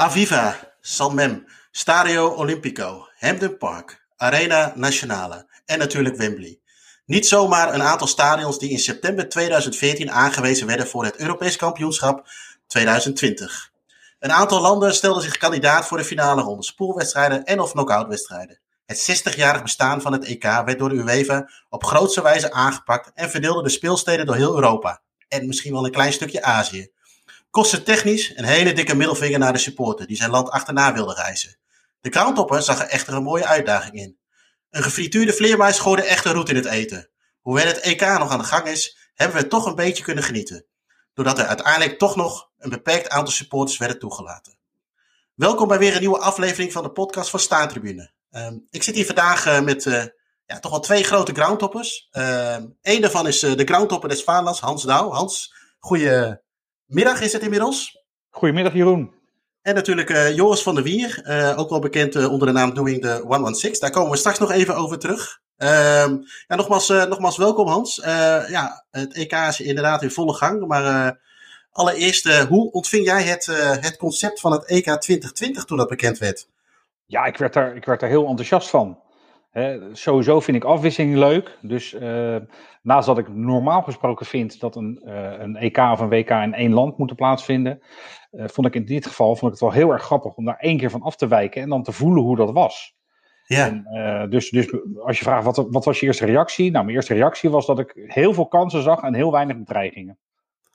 Aviva, San Stadio Olimpico, Hampden Park, Arena Nationale en natuurlijk Wembley. Niet zomaar een aantal stadions die in september 2014 aangewezen werden voor het Europees kampioenschap 2020. Een aantal landen stelden zich kandidaat voor de finale ronde, spoelwedstrijden en of knock-outwedstrijden. Het 60-jarig bestaan van het EK werd door de UEFA op grootste wijze aangepakt en verdeelde de speelsteden door heel Europa. En misschien wel een klein stukje Azië. Kostte technisch een hele dikke middelvinger naar de supporter die zijn land achterna wilde reizen. De Groundhopper zag er echter een mooie uitdaging in. Een gefrituurde vleermuis gooide echte roet in het eten. Hoewel het EK nog aan de gang is, hebben we toch een beetje kunnen genieten. Doordat er uiteindelijk toch nog een beperkt aantal supporters werden toegelaten. Welkom bij weer een nieuwe aflevering van de podcast van Staantribune. Um, ik zit hier vandaag uh, met uh, ja, toch wel twee grote groundtoppers. Um, Eén daarvan is uh, de groundtopper des Vaderlands, Hans Douw. Hans, goedemiddag is het inmiddels. Goedemiddag Jeroen. En natuurlijk uh, Joris van der Wier, uh, ook wel bekend uh, onder de naam Doing the 116. Daar komen we straks nog even over terug. Um, ja, nogmaals, nogmaals welkom Hans. ja, het EK is inderdaad in volle gang. Maar allereerst, hoe ontving jij het, het concept van het EK 2020 toen dat bekend werd? Ja, ik werd daar, ik werd daar heel enthousiast van. Sowieso vind ik afwisseling leuk. Dus naast dat ik normaal gesproken vind dat een, een EK of een WK in één land moeten plaatsvinden, uh, vond ik in dit geval vond ik het wel heel erg grappig om daar één keer van af te wijken en dan te voelen hoe dat was. Ja. En, dus, dus als je vraagt wat, wat was je eerste reactie? Nou, mijn eerste reactie was dat ik heel veel kansen zag en heel weinig bedreigingen.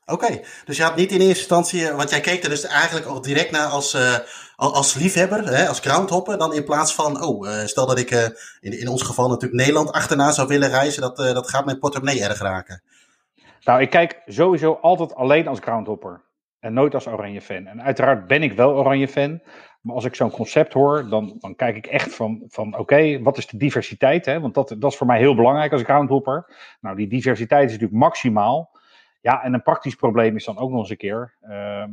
Oké, dus je had niet in eerste instantie, want jij keek er dus eigenlijk al direct naar als, uh, als liefhebber, hè, als groundhopper, dan in plaats van, oh, uh, stel dat ik in, in ons geval natuurlijk Nederland achterna zou willen reizen, dat, dat gaat mijn portemonnee erg raken. Nou, ik kijk sowieso altijd alleen als groundhopper en nooit als Oranje fan. En uiteraard ben ik wel Oranje fan. Maar als ik zo'n concept hoor, dan, dan kijk ik echt van, van oké, wat is de diversiteit? Hè? Want dat, dat is voor mij heel belangrijk als groundhopper. Nou, die diversiteit is natuurlijk maximaal. Ja, en een praktisch probleem is dan ook nog eens een keer, uh,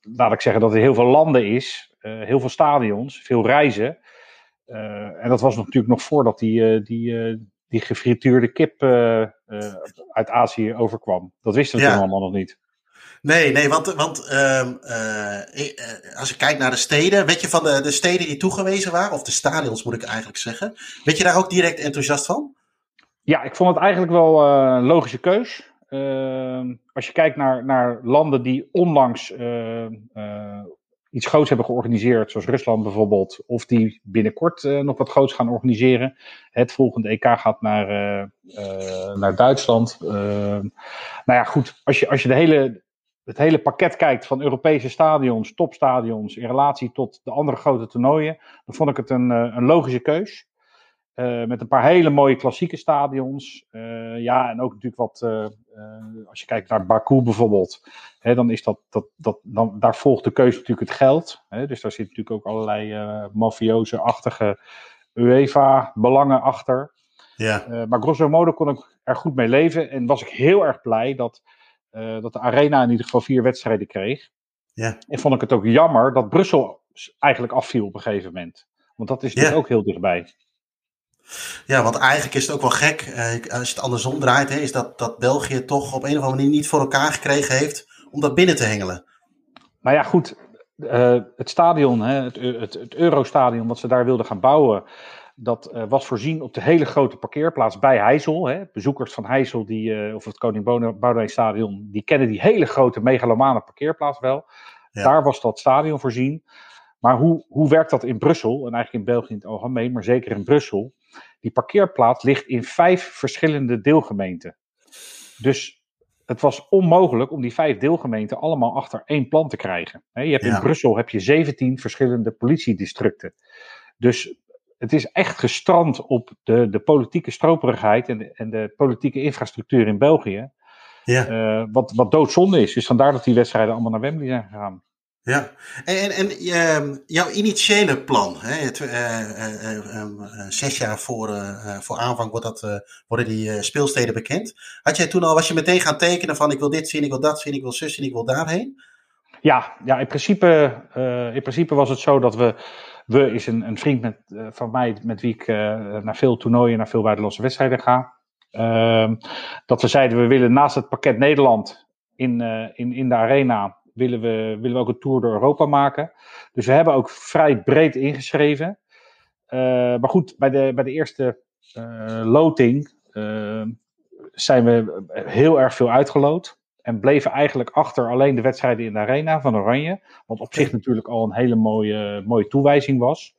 laat ik zeggen dat er heel veel landen is, uh, heel veel stadions, veel reizen. Uh, en dat was natuurlijk nog voordat die, uh, die, die gefrituurde kip uit Azië overkwam. Dat wisten we ja. toen allemaal nog niet. Nee, nee, want, want uh, als je kijkt naar de steden, weet je van de, de steden die toegewezen waren, of de stadions moet ik eigenlijk zeggen, weet je daar ook direct enthousiast van? Ja, ik vond het eigenlijk wel uh, een logische keus. Uh, als je kijkt naar, naar landen die onlangs iets groots hebben georganiseerd, zoals Rusland bijvoorbeeld, of die binnenkort nog wat groots gaan organiseren. Het volgende EK gaat naar, naar Duitsland. Ehm, nou ja, goed, als je, als je de hele het hele pakket kijkt van Europese stadions, topstadions, in relatie tot de andere grote toernooien, dan vond ik het een, eh, een logische keus. Uh, met een paar hele mooie klassieke stadions. Uh, ja, en ook natuurlijk wat, uh, als je kijkt naar Baku bijvoorbeeld, hè, dan is dat, dat, dat dan, daar volgt de keuze natuurlijk het geld. Hè, dus daar zitten natuurlijk ook allerlei mafioze-achtige UEFA-belangen achter. Ja. maar grosso modo kon ik er goed mee leven en was ik heel erg blij dat dat de Arena in ieder geval vier wedstrijden kreeg. Ja. En vond ik het ook jammer dat Brussel eigenlijk afviel op een gegeven moment. Want dat is natuurlijk ook heel dichtbij. Ja, want eigenlijk is het ook wel gek, eh, als je het andersom draait, hè, is dat, dat België toch op een of andere manier niet voor elkaar gekregen heeft om dat binnen te hengelen. Nou ja, goed. Uh, het stadion, hè, het, het, het Eurostadion wat ze daar wilden gaan bouwen, dat uh, was voorzien op de hele grote parkeerplaats bij Heijzel. Hè. Bezoekers van Heijzel, die, uh, of het Koning Boudewijn Stadion, die kennen die hele grote megalomane parkeerplaats wel. Ja. Daar was dat stadion voorzien. Maar hoe, hoe werkt dat in Brussel, en eigenlijk in België in het algemeen, maar zeker in Brussel? Die parkeerplaats ligt in vijf verschillende deelgemeenten. Dus het was onmogelijk om die vijf deelgemeenten allemaal achter één plan te krijgen. Je hebt ja. in Brussel heb je 17 verschillende politiedistricten. Dus het is echt gestrand op de, de politieke stroperigheid en de, en de politieke infrastructuur in België. Ja. Uh, wat, wat doodzonde is. Dus vandaar dat die wedstrijden allemaal naar Wembley zijn gegaan. Ja, en, en, en uh, jouw initiële plan, hè, het, uh, zes jaar voor, voor aanvang wordt dat, worden die speelsteden bekend. Had jij toen al, was je meteen gaan tekenen van ik wil dit zien, ik wil dat zien, ik wil zus zien, ik wil daarheen? Ja, ja in, principe, in principe was het zo dat we we is een, een vriend met, uh, van mij met wie ik uh, naar veel toernooien, naar veel buitenlandse wedstrijden ga. Uh, dat we zeiden, we willen naast het pakket Nederland in, uh, in, in de arena willen we, willen ook een tour door Europa maken. Dus we hebben ook vrij breed ingeschreven. maar goed, bij de, bij de eerste loting zijn we heel erg veel uitgeloot. En bleven eigenlijk achter alleen de wedstrijden in de arena van Oranje. Wat op zich natuurlijk al een hele mooie, mooie toewijzing was.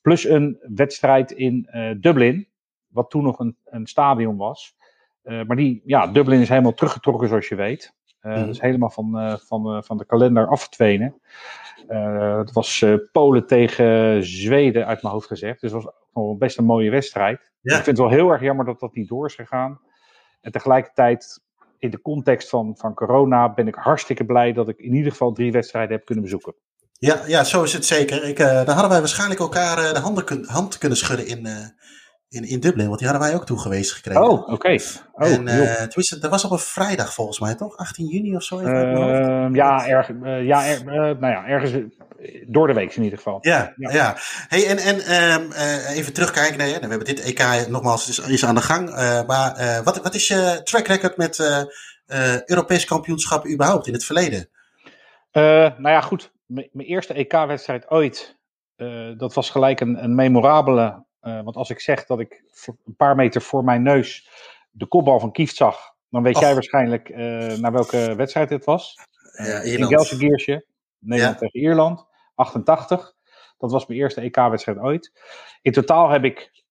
Plus een wedstrijd in uh, Dublin. Wat toen nog een, een stadion was. Uh, maar die, ja, Dublin is helemaal teruggetrokken zoals je weet. Uh, mm. Dat is helemaal van, van, van de kalender afgedwenen. het was Polen tegen Zweden uit mijn hoofd gezegd. Dus dat was nog best een mooie wedstrijd. Ik vind het wel heel erg jammer dat dat niet door is gegaan. En tegelijkertijd in de context van, van corona ben ik hartstikke blij dat ik in ieder geval drie wedstrijden heb kunnen bezoeken. Ja, ja zo is het zeker. Ik, dan hadden wij waarschijnlijk elkaar de handen kun, hand kunnen schudden in, in, in Dublin, want die hadden wij ook toegewezen gekregen. Oh, oké. Okay. Oh, en dat was op een vrijdag volgens mij, toch? 18 juni of zo? Ehm, ja, erg, ja, er, nou ja, ergens door de week in ieder geval. Ja, ja. ja. Hey, en, en um, even terugkijken. Nee, we hebben dit EK nogmaals is, is aan de gang. maar wat, wat is je track record met Europees kampioenschappen überhaupt in het verleden? nou ja, goed mijn eerste EK-wedstrijd ooit, uh, dat was gelijk een, een memorabele. Uh, want als ik zeg dat ik een paar meter voor mijn neus de kopbal van Kieft zag, dan weet jij waarschijnlijk uh, naar welke wedstrijd het was. Ja, in Gelsenkirchen, Nederland ja. tegen Ierland, 88. Dat was mijn eerste EK-wedstrijd ooit. In totaal heb ik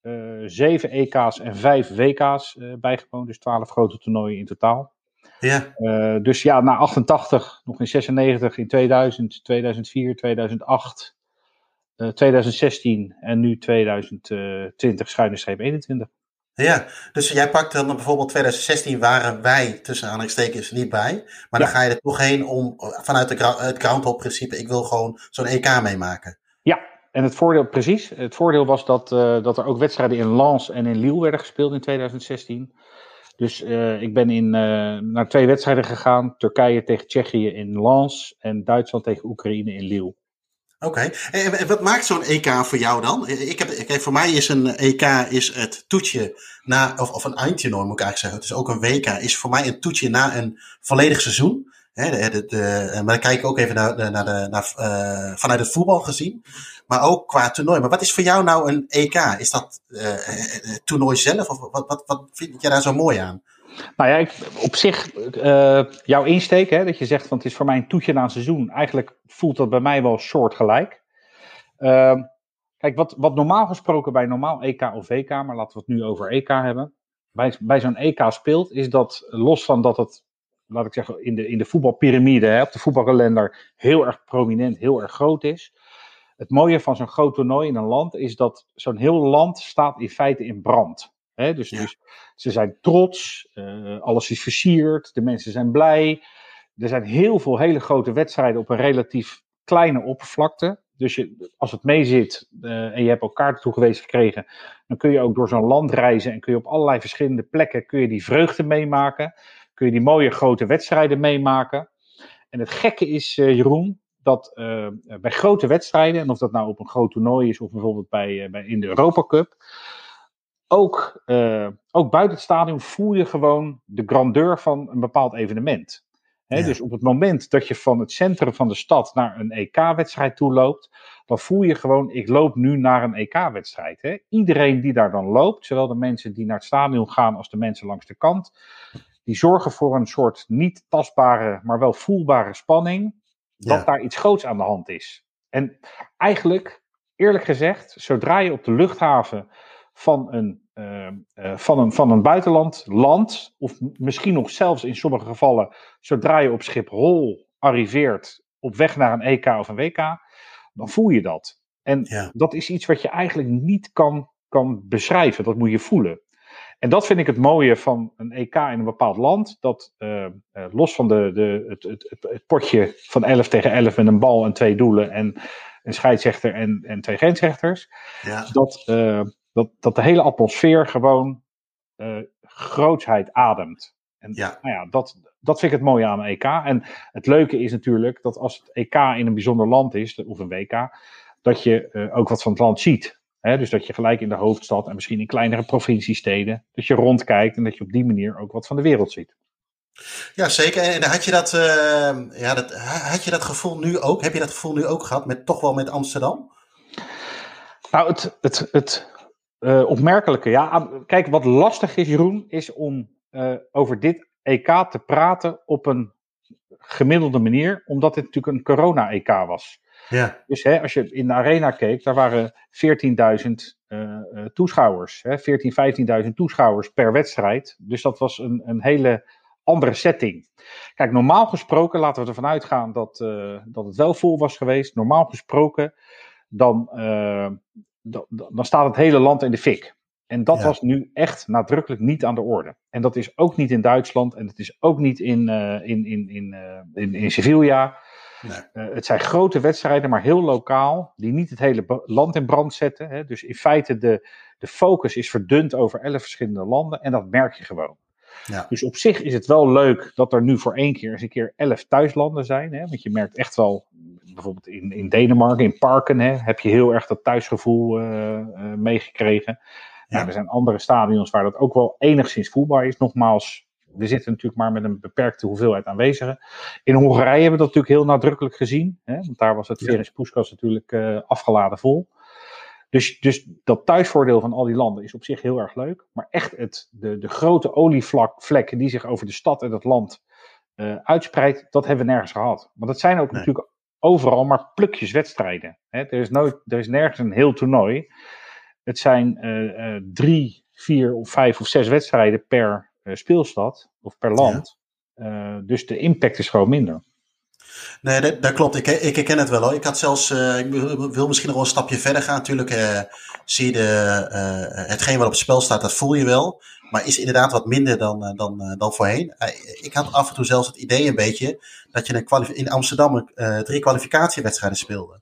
zeven EK's en vijf WK's bijgewoond. Dus twaalf grote toernooien in totaal. Ja. Uh, dus ja, na 88, nog in 96, in 2000, 2004, 2008, uh, 2016 en nu 2020 schuine streep 21. Ja, dus jij pakt dan bijvoorbeeld 2016 waren wij tussen aanhalingstekens niet bij. Maar dan ga je er toch heen om vanuit de, het groundhop principe, ik wil gewoon zo'n EK meemaken. Ja, en het voordeel, precies. Het voordeel was dat, uh, dat er ook wedstrijden in Lens en in Lille werden gespeeld in 2016. Dus uh, ik ben in, uh, naar twee wedstrijden gegaan. Turkije tegen Tsjechië in Lens en Duitsland tegen Oekraïne in Lille. Oké, en wat maakt zo'n EK voor jou dan? Ik heb, kijk, voor mij is een EK is het toetje na, of, of een eindtoernooi moet ik eigenlijk zeggen. Het is ook een WK, is voor mij een toetje na een volledig seizoen. He, de, maar dan kijk ik ook even naar, naar de, naar, uh, vanuit het voetbal gezien. Maar ook qua toernooi. Maar wat is voor jou nou een EK? Is dat uh, het toernooi zelf? Of wat, wat, wat vind je daar zo mooi aan? Nou ja, ik, op zich, uh, jouw insteek, hè, dat je zegt van het is voor mij een toetje na een seizoen. Eigenlijk voelt dat bij mij wel soortgelijk. Uh, kijk, wat, wat normaal gesproken bij normaal EK of WK, maar laten we het nu over EK hebben. Bij, bij zo'n EK speelt, is dat los van dat het laat ik zeggen, in de, in de voetbalpyramide, hè, op de voetbalkalender, heel erg prominent, heel erg groot is. Het mooie van zo'n groot toernooi in een land is dat zo'n heel land staat in feite in brand. Hè? Dus, dus ze zijn trots, uh, alles is versierd, de mensen zijn blij. Er zijn heel veel hele grote wedstrijden op een relatief kleine oppervlakte. Dus je, als het meezit uh, en je hebt ook kaarten toegewezen gekregen, dan kun je ook door zo'n land reizen en kun je op allerlei verschillende plekken kun je die vreugde meemaken kun je die mooie grote wedstrijden meemaken. En het gekke is, uh, Jeroen, dat uh, bij grote wedstrijden, en of dat nou op een groot toernooi is of bijvoorbeeld bij, bij in de Europa Cup, ook, ook buiten het stadion voel je gewoon de grandeur van een bepaald evenement. He, ja. Dus op het moment dat je van het centrum van de stad naar een EK-wedstrijd toe loopt, dan voel je gewoon, ik loop nu naar een EK-wedstrijd. Iedereen die daar dan loopt, zowel de mensen die naar het stadion gaan als de mensen langs de kant, die zorgen voor een soort niet tastbare, maar wel voelbare spanning, dat ja. daar iets groots aan de hand is. En eigenlijk, eerlijk gezegd, zodra je op de luchthaven van een, uh, uh, van een, van een buitenland land, of misschien nog zelfs in sommige gevallen, zodra je op Schiphol arriveert op weg naar een EK of een WK, dan voel je dat. En ja. dat is iets wat je eigenlijk niet kan, kan beschrijven, dat moet je voelen. En dat vind ik het mooie van een EK in een bepaald land. Dat uh, uh, los van de, de, het, het, het, potje van 11 tegen 11 met een bal en twee doelen en een scheidsrechter en, en twee grensrechters. Ja. Dat, uh, dat, dat de hele atmosfeer gewoon grootsheid ademt. En ja. Nou ja, dat, dat vind ik het mooie aan een EK. En het leuke is natuurlijk dat als het EK in een bijzonder land is, of een WK, dat je ook wat van het land ziet dus dat je gelijk in de hoofdstad en misschien in kleinere provinciesteden, dat je rondkijkt en dat je op die manier ook wat van de wereld ziet. Ja, zeker. En had je dat, ja, dat, had je dat gevoel nu ook? Heb je dat gevoel nu ook gehad met toch wel met Amsterdam? Nou, het, het, het opmerkelijke, ja. Kijk, wat lastig is, Jeroen, is om over dit EK te praten op een gemiddelde manier, omdat dit natuurlijk een corona-EK was. Ja. Dus hè, als je in de arena keek, daar waren 14.000 uh, uh, toeschouwers. Hè, 14.000, 15.000 toeschouwers per wedstrijd. Dus dat was een, een hele andere setting. Kijk, normaal gesproken, laten we ervan uitgaan dat, dat het wel vol was geweest. Normaal gesproken, dan, uh, dan, dan staat het hele land in de fik. En dat was nu echt nadrukkelijk niet aan de orde. En dat is ook niet in Duitsland en het is ook niet in, uh, in, in, in, uh, in, in Sevilla. Nee. Uh, het zijn grote wedstrijden, maar heel lokaal, die niet het hele land in brand zetten. Hè. Dus in feite de, de focus is verdund over elf verschillende landen en dat merk je gewoon. Ja. Dus op zich is het wel leuk dat er nu voor één keer eens een keer elf thuislanden zijn. Hè? Want je merkt echt wel, bijvoorbeeld in, in Denemarken, in Parken, hè, heb je heel erg dat thuisgevoel meegekregen. Ja. er zijn andere stadions waar dat ook wel enigszins voelbaar is. Nogmaals, we zitten natuurlijk maar met een beperkte hoeveelheid aanwezigen. In Hongarije hebben we dat natuurlijk heel nadrukkelijk gezien. Hè? Want daar was het. Ferenc Puskas natuurlijk uh, afgeladen vol. Dus, dus dat thuisvoordeel van al die landen is op zich heel erg leuk. Maar echt het, de, de grote olievlekken die zich over de stad en het land uh, uitspreidt, dat hebben we nergens gehad. Want dat zijn ook nee. natuurlijk overal maar plukjes wedstrijden. Hè? Er, is nooit, er is nergens een heel toernooi. Het zijn uh, uh, drie, vier of vijf of zes wedstrijden per uh, speelstad of per land. Ja. dus de impact is gewoon minder. Nee, dat, dat klopt. Ik, ik herken het wel hoor. Ik had zelfs, ik wil misschien nog wel een stapje verder gaan. Natuurlijk zie je de, hetgeen wat op het spel staat, dat voel je wel. Maar is inderdaad wat minder dan, dan, dan voorheen. ik had af en toe zelfs het idee een beetje dat je in Amsterdam drie kwalificatiewedstrijden speelde.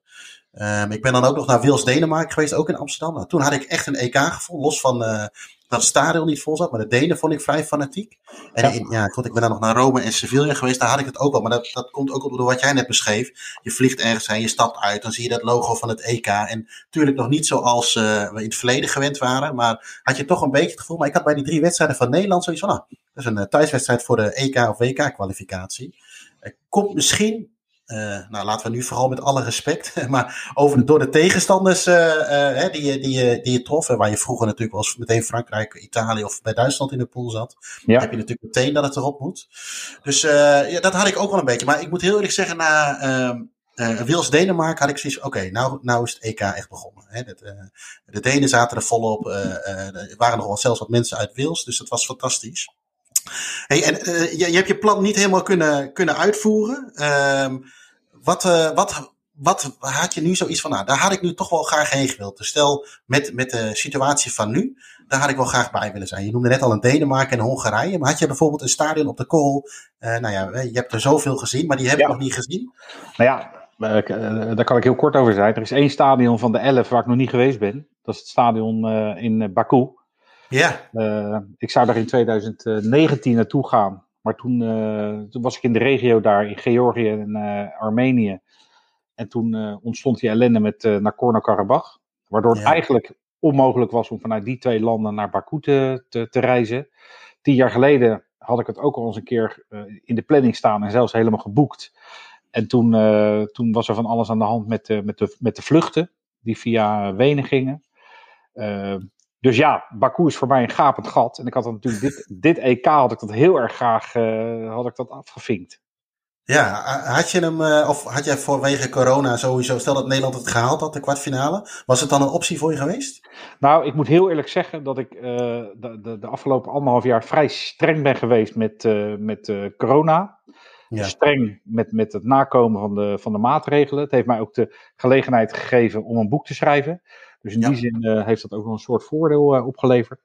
Um, ik ben dan ook nog naar Wils Denemarken geweest, ook in Amsterdam. Nou, toen had ik echt een EK gevoeld, los van uh, dat het stadion niet vol zat. Maar de Denen vond ik vrij fanatiek. En ja. Ja, goed, ik ben dan nog naar Rome en Sevilla geweest, daar had ik het ook al. Maar dat, dat komt ook door wat jij net beschreef. Je vliegt ergens heen, je stapt uit, dan zie je dat logo van het EK. En natuurlijk nog niet zoals uh, we in het verleden gewend waren. Maar had je toch een beetje het gevoel. Maar ik had bij die drie wedstrijden van Nederland zoiets van, nou, dat is een uh, thuiswedstrijd voor de EK of WK kwalificatie. Komt misschien nou, laten we nu vooral met alle respect, maar over, door de tegenstanders uh, uh, die, die, die je trof, waar je vroeger natuurlijk wel eens meteen Frankrijk, Italië of bij Duitsland in de pool zat, ja. heb je natuurlijk meteen dat het erop moet. Dus ja, dat had ik ook wel een beetje. Maar ik moet heel eerlijk zeggen, na ehm, Wils Denemarken had ik zoiets oké, okay, nou, nou is het EK echt begonnen. Hè? Dat, de Denen zaten er volop, er waren nog wel zelfs wat mensen uit Wils, dus dat was fantastisch. Hey, en je, je hebt je plan niet helemaal kunnen, kunnen uitvoeren. Ehm, wat, uh, wat, wat had je nu zoiets van, nou, daar had ik nu toch wel graag heen gewild. Dus stel, met, met de situatie van nu, daar had ik wel graag bij willen zijn. Je noemde net al een Denemarken en Hongarije, maar had je bijvoorbeeld een stadion op de kool? Uh, nou ja, je hebt er zoveel gezien, maar die heb ik nog niet gezien. Nou ja, daar kan ik heel kort over zijn. Er is één stadion van de elf waar ik nog niet geweest ben. Dat is het stadion in Baku. Ja. ik zou daar in 2019 naartoe gaan. Maar toen, uh, toen, was ik in de regio daar, in Georgië en uh, Armenië. En toen uh, ontstond die ellende met uh, Nagorno-Karabakh. Waardoor het ja. eigenlijk onmogelijk was om vanuit die twee landen naar Baku te, te, te, reizen. Tien jaar geleden had ik het ook al eens een keer in de planning staan en zelfs helemaal geboekt. En toen, toen was er van alles aan de hand met, met, de, met de vluchten die via Wenen gingen. Dus ja, Baku is voor mij een gapend gat. En ik had natuurlijk dit, dit EK had ik dat heel erg graag uh, had ik dat afgevinkt. Ja, had je hem, uh, of had jij vanwege corona sowieso, stel dat Nederland het gehaald had, de kwartfinale, was het dan een optie voor je geweest? Nou, ik moet heel eerlijk zeggen dat ik uh, de, de, de, afgelopen anderhalf jaar vrij streng ben geweest met, met corona. Ja. Streng met, met het nakomen van de, van de maatregelen. Het heeft mij ook de gelegenheid gegeven om een boek te schrijven. Dus in ja. die zin uh, heeft dat ook wel een soort voordeel uh, opgeleverd.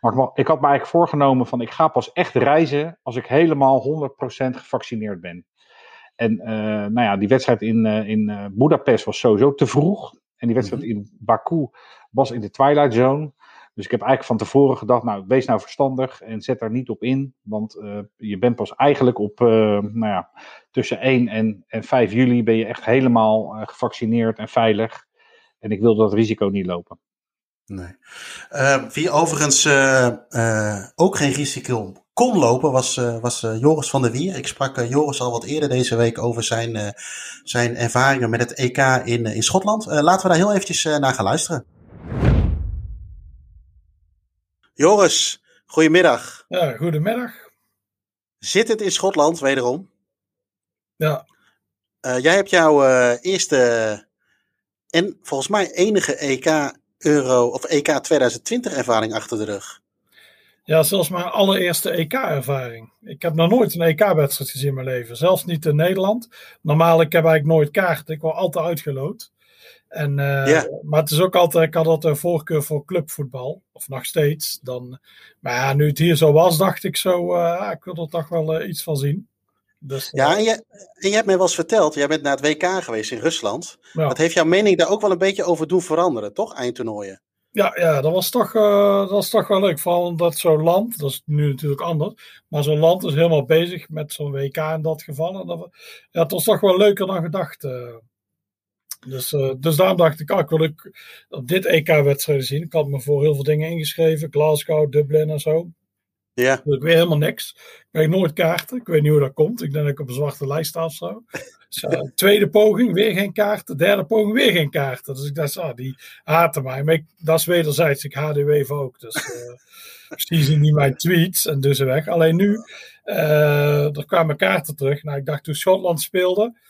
Maar ik, had me eigenlijk voorgenomen van ik ga pas echt reizen als ik helemaal 100% gevaccineerd ben. En uh, nou ja, die wedstrijd in, in Budapest was sowieso te vroeg. En die wedstrijd -hmm. in Baku was in de Twilight Zone. Dus ik heb eigenlijk van tevoren gedacht, nou, wees nou verstandig en zet daar niet op in. Want uh, je bent pas eigenlijk op, uh, nou ja, tussen 1 en, en 5 juli ben je echt helemaal uh, gevaccineerd en veilig. En ik wil dat risico niet lopen. Nee. Uh, wie overigens uh, uh, ook geen risico kon lopen was, was Joris van der Wier. Ik sprak Joris al wat eerder deze week over zijn, zijn ervaringen met het EK in, in Schotland. laten we daar heel eventjes naar gaan luisteren. Joris, goedemiddag. Ja, goedemiddag. Zit het in Schotland, wederom? Ja. jij hebt jouw eerste en volgens mij enige EK Euro of EK 2020 ervaring achter de rug. Ja, zelfs mijn allereerste EK-ervaring. Ik heb nog nooit een EK-wedstrijd gezien in mijn leven. Zelfs niet in Nederland. Normaal, ik heb eigenlijk nooit kaarten. Ik word altijd uitgeloot. En, uh, Maar het is ook altijd, ik had altijd een voorkeur voor clubvoetbal. Of nog steeds. Dan, maar ja, nu het hier zo was, dacht ik zo, uh, ik wil er toch wel uh, iets van zien. Dus, ja, en je, en je hebt mij wel eens verteld, jij bent naar het WK geweest in Rusland. Dat heeft jouw mening daar ook wel een beetje over doen veranderen, toch? Eindtoernooien. Ja, ja dat, was toch, uh, dat was toch wel leuk. Vooral omdat zo'n land, dat is nu natuurlijk anders, maar zo'n land is helemaal bezig met zo'n WK in dat geval. En dat, ja, het was toch wel leuker dan gedacht. Uh. Dus, uh, dus daarom dacht ik, ah, ik wil ik op dit EK-wedstrijden zien. Ik had me voor heel veel dingen ingeschreven, Glasgow, Dublin en zo. Ja. Dus ik weet helemaal niks. Ik weet nooit kaarten. Ik weet niet hoe dat komt. Ik denk dat ik op een zwarte lijst sta of zo. Dus, uh, tweede poging, weer geen kaarten. Derde poging, weer geen kaarten. Dus ik dacht, ah, die haten mij. Maar ik, dat is wederzijds. Ik haat u even ook. Dus uh, zien die mijn tweets en dus weg. Alleen nu, uh, er kwamen kaarten terug. Nou, ik dacht toen Schotland speelde.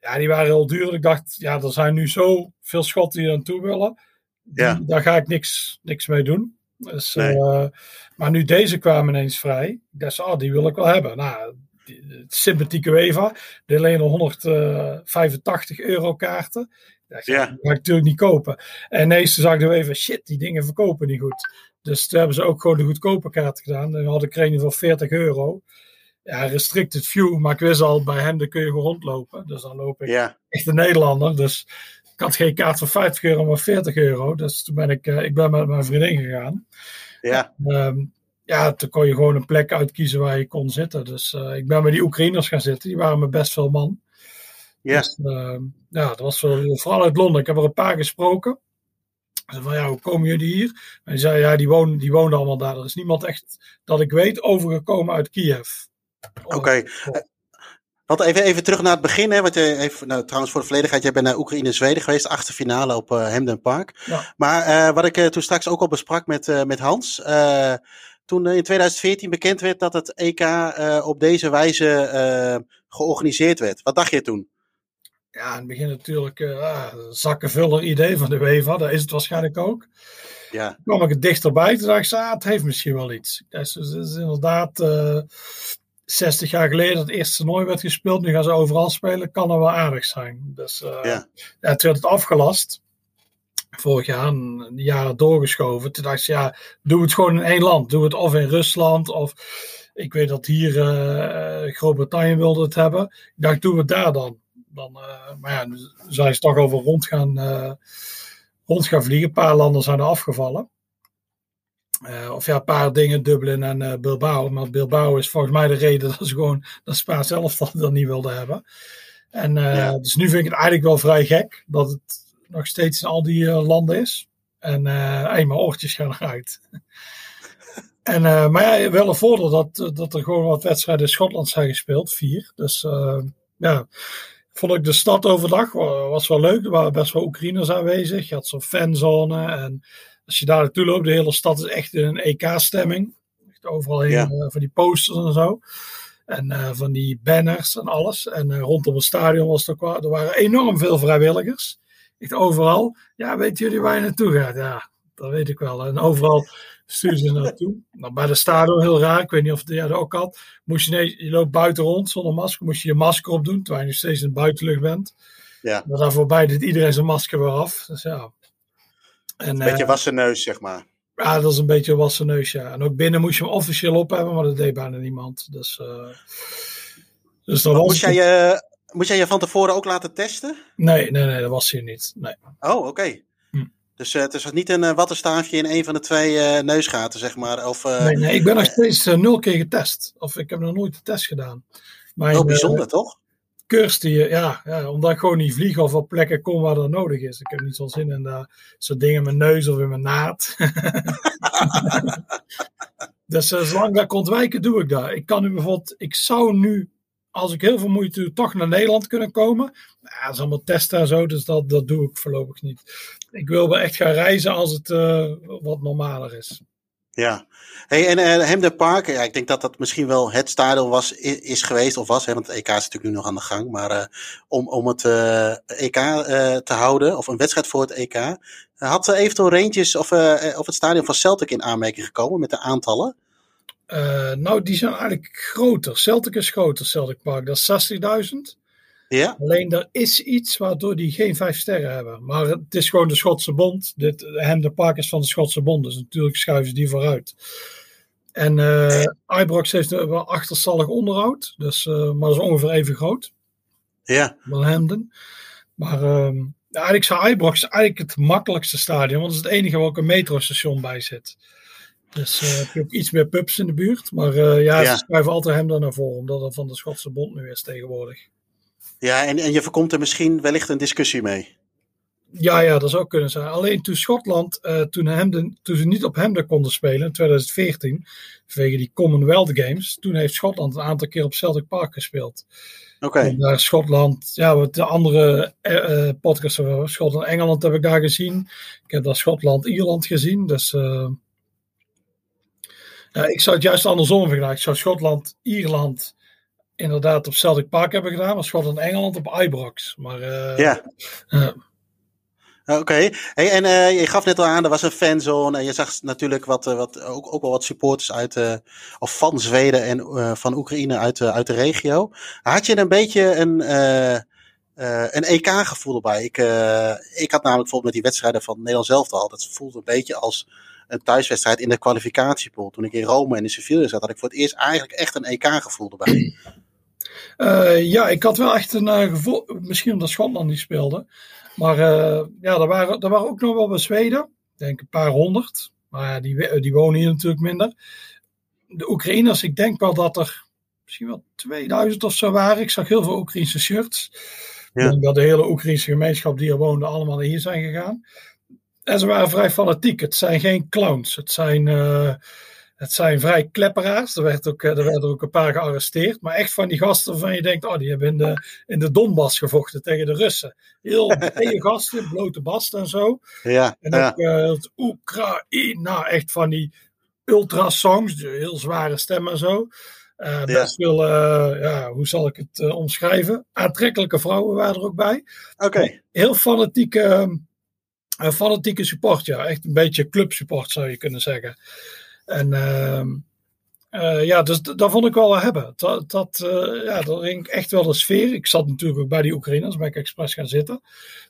Ja, die waren heel duur. Ik dacht, ja, er zijn nu zoveel Schotten die er naartoe willen. Ja. Daar ga ik niks, niks mee doen. Dus, uh, maar nu deze kwamen ineens vrij. Ik dacht, oh, die wil ik wel hebben. Nou, die, sympathieke Weva. Die alleen 185 euro kaarten. Dacht, ja. Die ga ik natuurlijk niet kopen. En ineens zag ik de even, shit, die dingen verkopen niet goed. Dus toen hebben ze ook gewoon de goedkope kaart gedaan. Dan had ik er voor 40 euro. Ja, restricted view. Maar ik wist al, bij hen kun je gewoon rondlopen. Dus dan loop ik ja. echt een Nederlander. Dus ik had geen kaart van 50 euro, maar 40 euro. Dus toen ben ik, uh, ik ben met mijn vriendin gegaan. Ja. En, um, ja, toen kon je gewoon een plek uitkiezen waar je kon zitten. Dus uh, ik ben met die Oekraïners gaan zitten. Die waren met best veel man. Ja. Dus, uh, ja, dat was wel, vooral uit Londen. Ik heb er een paar gesproken. Ze van ja, hoe komen jullie hier? En die zei ja, die wonen, die wonen allemaal daar. Er is niemand echt, dat ik weet, overgekomen uit Kiev. Oké. Okay. Wat even, even terug naar het begin. Hè, want je, even, nou, trouwens, voor de volledigheid, jij bent naar Oekraïne en Zweden geweest, achtste finale op uh, Hemden Park. Ja. Maar uh, wat ik uh, toen straks ook al besprak met, met Hans. toen in 2014 bekend werd dat het EK op deze wijze georganiseerd werd. Wat dacht je toen? Ja, in het begin natuurlijk uh, zakkenvuller idee van de UEFA. Dat is het waarschijnlijk ook. Ja. Toen kwam ik het dichterbij. Toen dacht ik, ah, het heeft misschien wel iets. Dus het is inderdaad 60 jaar geleden het eerste toernooi werd gespeeld. Nu gaan ze overal spelen. Kan er wel aardig zijn. Dus uh, ja. ja, toen werd het afgelast. Vorig jaar, een jaren doorgeschoven. Toen dacht ze, ja, doe het gewoon in één land. Doe het of in Rusland of... Ik weet dat hier uh, Groot-Brittannië wilde het hebben. Ik dacht, doe het daar dan. dan uh, maar ja, zijn ze toch over rond gaan, rond gaan vliegen. Een paar landen zijn er afgevallen. Uh, of ja, een paar dingen, Dublin en uh, Bilbao. Maar Bilbao is volgens mij de reden dat ze gewoon dat Spa zelf dat, dat niet wilden hebben. En uh, ja. dus nu vind ik het eigenlijk wel vrij gek dat het nog steeds in al die landen is. En hey, mijn oortjes gaan eruit. en, maar ja, wel een voordeel dat, dat er gewoon wat wedstrijden in Schotland zijn gespeeld, vier. Dus ja, vond ik de stad overdag was wel leuk. Er waren best wel Oekraïners aanwezig. Je had zo'n fanzone en als je daar naartoe loopt, de hele stad is echt in een EK-stemming. Overal heen, ja. uh, van die posters en zo. En uh, van die banners en alles. En uh, rondom het stadion was wel, er waren enorm veel vrijwilligers. Echt overal. Ja, weten jullie waar je naartoe gaat? Ja, dat weet ik wel. En overal sturen ze naartoe. Nou, bij de stadion heel raar. Ik weet niet of het jij dat ook had. Moest je, nee, je loopt buiten rond zonder masker. Moest je je masker opdoen. Terwijl je nog steeds in de buitenlucht bent. Ja. Maar daar voorbij deed iedereen zijn masker weer af. Dus ja, en, een beetje wassen neus, zeg maar. Ja, dat is een beetje een wassen neus, ja. En ook binnen moest je hem officieel op hebben, maar dat deed bijna niemand. Dus, uh, dus dat was moest, jij je, moest jij je van tevoren ook laten testen? Nee, nee, nee, dat was hier niet. Nee. Oh, oké. Okay. Hm. Dus uh, het is niet een uh, wattenstaafje in een van de twee uh, neusgaten, zeg maar? Of, nee, nee, ik ben nog steeds nul keer getest. Of ik heb nog nooit de test gedaan. Maar, Heel bijzonder, toch? Cursus ja, ja, omdat ik gewoon niet vlieg of op plekken kom waar dat nodig is. Ik heb niet zo'n zin in uh, zo'n dingen in mijn neus of in mijn naad. dus uh, zolang dat ik ontwijken, doe ik dat. Ik kan nu bijvoorbeeld, ik zou nu, als ik heel veel moeite doe, toch naar Nederland kunnen komen. Ja, dat is allemaal testen en zo, dus dat, dat doe ik voorlopig niet. Ik wil wel echt gaan reizen als het uh, wat normaler is. Ja, hey, en uh, Hemden Park, ja, ik denk dat dat misschien wel het stadion was, is, geweest of was, hè, want het EK is natuurlijk nu nog aan de gang, maar uh, om, om het uh, EK te houden, of een wedstrijd voor het EK, had eventueel Rangers of, of het stadion van Celtic in aanmerking gekomen met de aantallen? nou, die zijn eigenlijk groter. Celtic is groter, Celtic Park, dat is 60.000. Ja. Alleen er is iets waardoor die geen vijf sterren hebben. Maar het is gewoon de Schotse Bond. Dit, de Park is van de Schotse Bond. Dus natuurlijk schuiven ze die vooruit. En uh, Ibrox heeft wel achterstallig onderhoud. Dus, uh, maar dat is ongeveer even groot. Ja. Dan Hemden. Maar uh, eigenlijk zou Ibrox eigenlijk het makkelijkste stadion. Want het is het enige waar ook een metrostation bij zit. Dus uh, heb je ook iets meer pubs in de buurt. Maar ja, ja, ze schuiven altijd Hemden naar voren. Omdat het van de Schotse Bond nu is tegenwoordig. Ja, en, en je voorkomt er misschien wellicht een discussie mee. Ja, ja, dat zou kunnen zijn. Alleen toen Schotland, uh, toen, Hemden, toen ze niet op Hemden konden spelen in 2014, vanwege die Commonwealth Games, toen heeft Schotland een aantal keer op Celtic Park gespeeld. Oké. Okay. Daar Schotland, ja, wat de andere uh, podcasts over Schotland-Engeland heb ik daar gezien. Ik heb daar Schotland-Ierland gezien. Dus uh, ik zou het juist andersom vergelijken. Ik zou Schotland-Ierland inderdaad op Celtic Park hebben gedaan, maar Schotland Engeland op Ibrox. Maar, uh, ja. Oké, okay. hey, en uh, je gaf net al aan, er was een fanzone en je zag natuurlijk wat, wat, ook, ook wel wat supporters uit, of van Zweden en van Oekraïne uit, uit de regio. Had je een beetje een, een EK-gevoel erbij? Ik, ik had namelijk bijvoorbeeld met die wedstrijden van Nederland zelf al, dat voelde een beetje als een thuiswedstrijd in de kwalificatiepool. Toen ik in Rome en in Sevilla zat, had ik voor het eerst eigenlijk echt een EK-gevoel erbij. Uh, ja, ik had wel echt een uh, gevoel, misschien omdat Schotland niet speelde. Maar uh, ja, er waren, er waren ook nog wel bij Zweden, ik denk een paar honderd. Maar ja, die, die wonen hier natuurlijk minder. De Oekraïners, ik denk wel dat er misschien wel 2000 of zo waren. Ik zag heel veel Oekraïnse shirts. Ja. Ik denk dat de hele Oekraïnse gemeenschap die er woonde allemaal naar hier zijn gegaan. En ze waren vrij fanatiek. Het zijn geen clowns. Het zijn, het zijn vrij klepperaars. Er, werd ook, er werden ook een paar gearresteerd. Maar echt van die gasten waarvan je denkt, oh, die hebben in de, in de Donbass gevochten tegen de Russen. Heel brede gasten, blote bast en zo. Ja, en ook ja. uh, het Oekraïna, echt van die ultrasongs, heel zware stemmen en zo. Uh, best ja. veel, uh, ja, hoe zal ik het omschrijven? Aantrekkelijke vrouwen waren er ook bij. Oké. Okay. Heel fanatieke fanatieke support, ja. Echt een beetje clubsupport zou je kunnen zeggen. En uh, uh, ja, dus dat vond ik wel wel hebben. Dat, dat, uh, ja, dat ging echt wel de sfeer. Ik zat natuurlijk ook bij die Oekraïners, ben ik expres gaan zitten.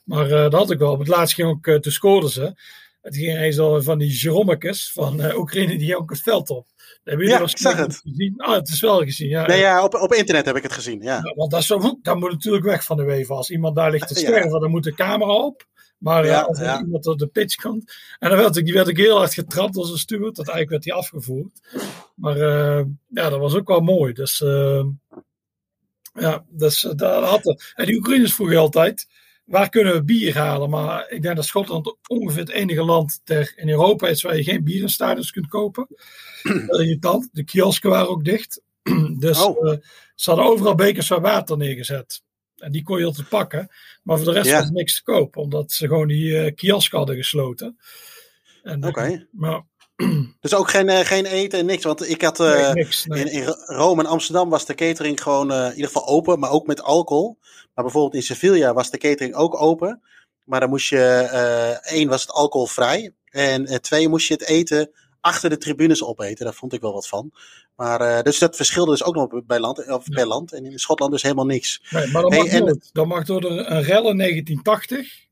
Maar dat had ik wel. Op het laatst ging ook, toen scoorden ze. Het ging eens al van die Jeromekes van Oekraïne, die ook het veld op. Hebben jullie ja, ik zag het. Gezien? Ah, het is wel gezien, ja. Nee, ja, op, op internet heb ik het gezien, ja. ja want dat, is zo, dat moet natuurlijk weg van de weven. Als iemand daar ligt te sterven, ja. dan moet de camera op. Maar ja, als iemand op de pitch komt. En dan werd ik, die werd ik heel hard getrapt als een steward. Dat eigenlijk werd hij afgevoerd. Maar uh, ja, dat was ook wel mooi. Dus uh, ja, dus, daar had het. En die Oekraïners vroegen altijd. Waar kunnen we bier halen? Maar ik denk dat Schotland ongeveer het enige land ter, in Europa is waar je geen bier in stadions kunt kopen. De kiosken waren ook dicht. dus oh. uh, ze hadden overal bekers van water neergezet. En die kon je altijd pakken. Maar voor de rest was niks te koop. Omdat ze gewoon die uh, kiosk hadden gesloten. Oké. Okay. Maar, dus ook geen, uh, geen eten en niks. Want ik had uh, nee, niks, nee. in, in, Rome en Amsterdam was de catering gewoon in ieder geval open. Maar ook met alcohol. Maar bijvoorbeeld in Sevilla was de catering ook open. Maar dan moest je, één was het alcoholvrij. En twee moest je het eten achter de tribunes opeten. Daar vond ik wel wat van. Maar, uh, dus dat verschilde dus ook nog bij land, of per land. En in Schotland dus helemaal niks. Nee, maar dat, hey, mag, en dat mag door de, een rel in 1980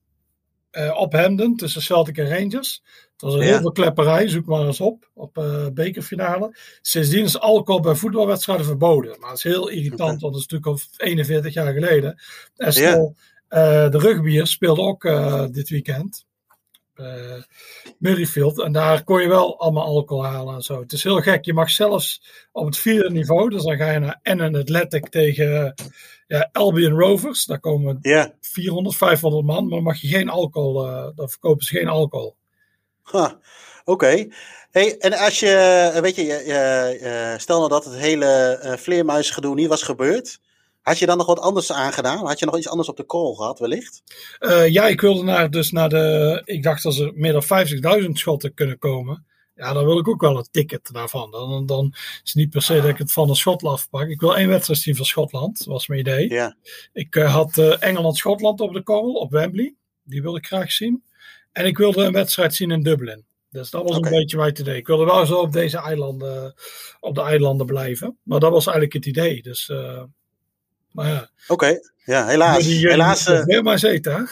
uh, op Hemden tussen Celtic en Rangers. Dat was een ja. heel veel klepperij, zoek maar eens op, op uh, bekerfinale. Sindsdien is alcohol bij voetbalwedstrijden verboden. Maar dat is heel irritant, okay. want dat is natuurlijk al 41 jaar geleden. En stel, ja. de rugbier speelde ook dit weekend. Uh, Murrayfield. En daar kon je wel allemaal alcohol halen en zo. Het is heel gek. Je mag zelfs op het vierde niveau, dus dan ga je naar Ennen Athletic tegen ja, Albion Rovers. Daar komen yeah. 400, 500 man, maar dan mag je geen alcohol, uh, dan verkopen ze geen alcohol. Huh. Oké. Hey, en als je, weet je, stel nou dat het hele vleermuisgedoe niet was gebeurd. Had je dan nog wat anders aangedaan? Had je nog iets anders op de call gehad, wellicht? Uh, ja, ik wilde naar, dus naar de. Ik dacht dat er meer dan 50.000 schotten kunnen komen. Ja, dan wil ik ook wel een ticket daarvan. Dan, dan is het niet per se dat ik het van de Schotland afpak. Ik wil één wedstrijd zien van Schotland, was mijn idee. Ja. Ik uh, had uh, Engeland-Schotland op de call, op Wembley. Die wilde ik graag zien. En ik wilde een wedstrijd zien in Dublin. Dus dat was okay. een beetje mijn idee. Ik wilde wel zo op deze eilanden, op de eilanden blijven. Maar dat was eigenlijk het idee. Dus maar ja. Oké, okay. ja, helaas. Die, helaas uh, weer maar hè?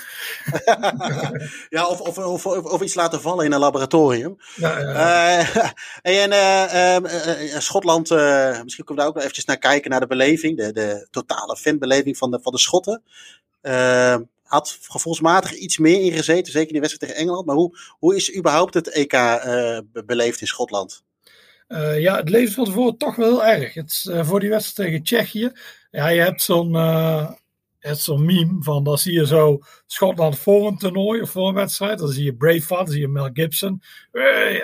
ja, of, of, of, of, iets laten vallen in een laboratorium. Ja, ja. Uh, en uh, Schotland, misschien kunnen we daar ook nog eventjes naar kijken, naar de beleving, de, de totale fanbeleving van de, van de Schotten. had gevoelsmatig iets meer ingezeten, zeker in die wedstrijd tegen Engeland. Maar hoe, hoe is überhaupt het EK beleefd in Schotland? Ja, het leeft van tevoren toch wel heel erg. Het, voor die wedstrijd tegen Tsjechië. Ja, je hebt zo'n uh, meme van. Dan zie je zo Schotland voor een toernooi of voor een wedstrijd. Dan zie je Braveheart, dan zie je Mel Gibson.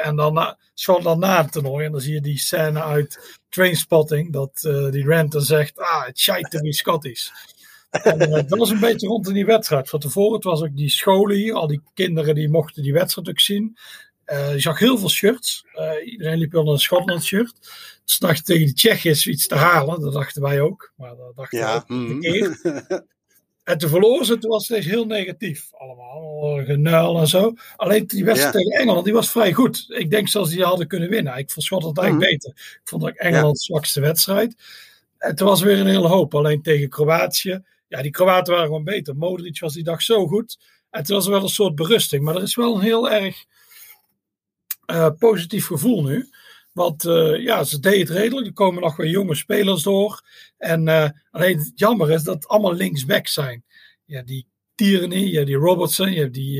en dan Schotland na het toernooi. En dan zie je die scène uit Trainspotting. Dat die Renton zegt: Ah, het shite to be Scottish. En, dat was een beetje rond in die wedstrijd. Van tevoren het was ook die scholen hier. Al die kinderen die mochten die wedstrijd ook zien. Uh, je zag heel veel shirts. Uh, iedereen liep wel een Schotland shirt. Dacht tegen de Tsjechiërs iets te halen. Dat dachten wij ook. Maar dat dachten ja. we ook mm. keer. en toen verloren ze. Toen was het heel negatief. Allemaal genuil en zo. Alleen die wedstrijd ja. tegen Engeland, die was vrij goed. Ik denk zelfs die hadden kunnen winnen. Ik vond Schotland eigenlijk mm. beter. Ik vond ook Engeland de zwakste wedstrijd. En toen was weer een hele hoop. Alleen tegen Kroatië. Ja, die Kroaten waren gewoon beter. Modric was die dag zo goed. En toen was er wel een soort berusting. Maar er is wel een heel erg uh, positief gevoel nu. Want uh, ja, ze deden het redelijk. Er komen nog weer jonge spelers door. En uh, alleen het jammer is dat het allemaal linksback zijn. Ja, die Tierney, ja, die Robertson, je hebt die,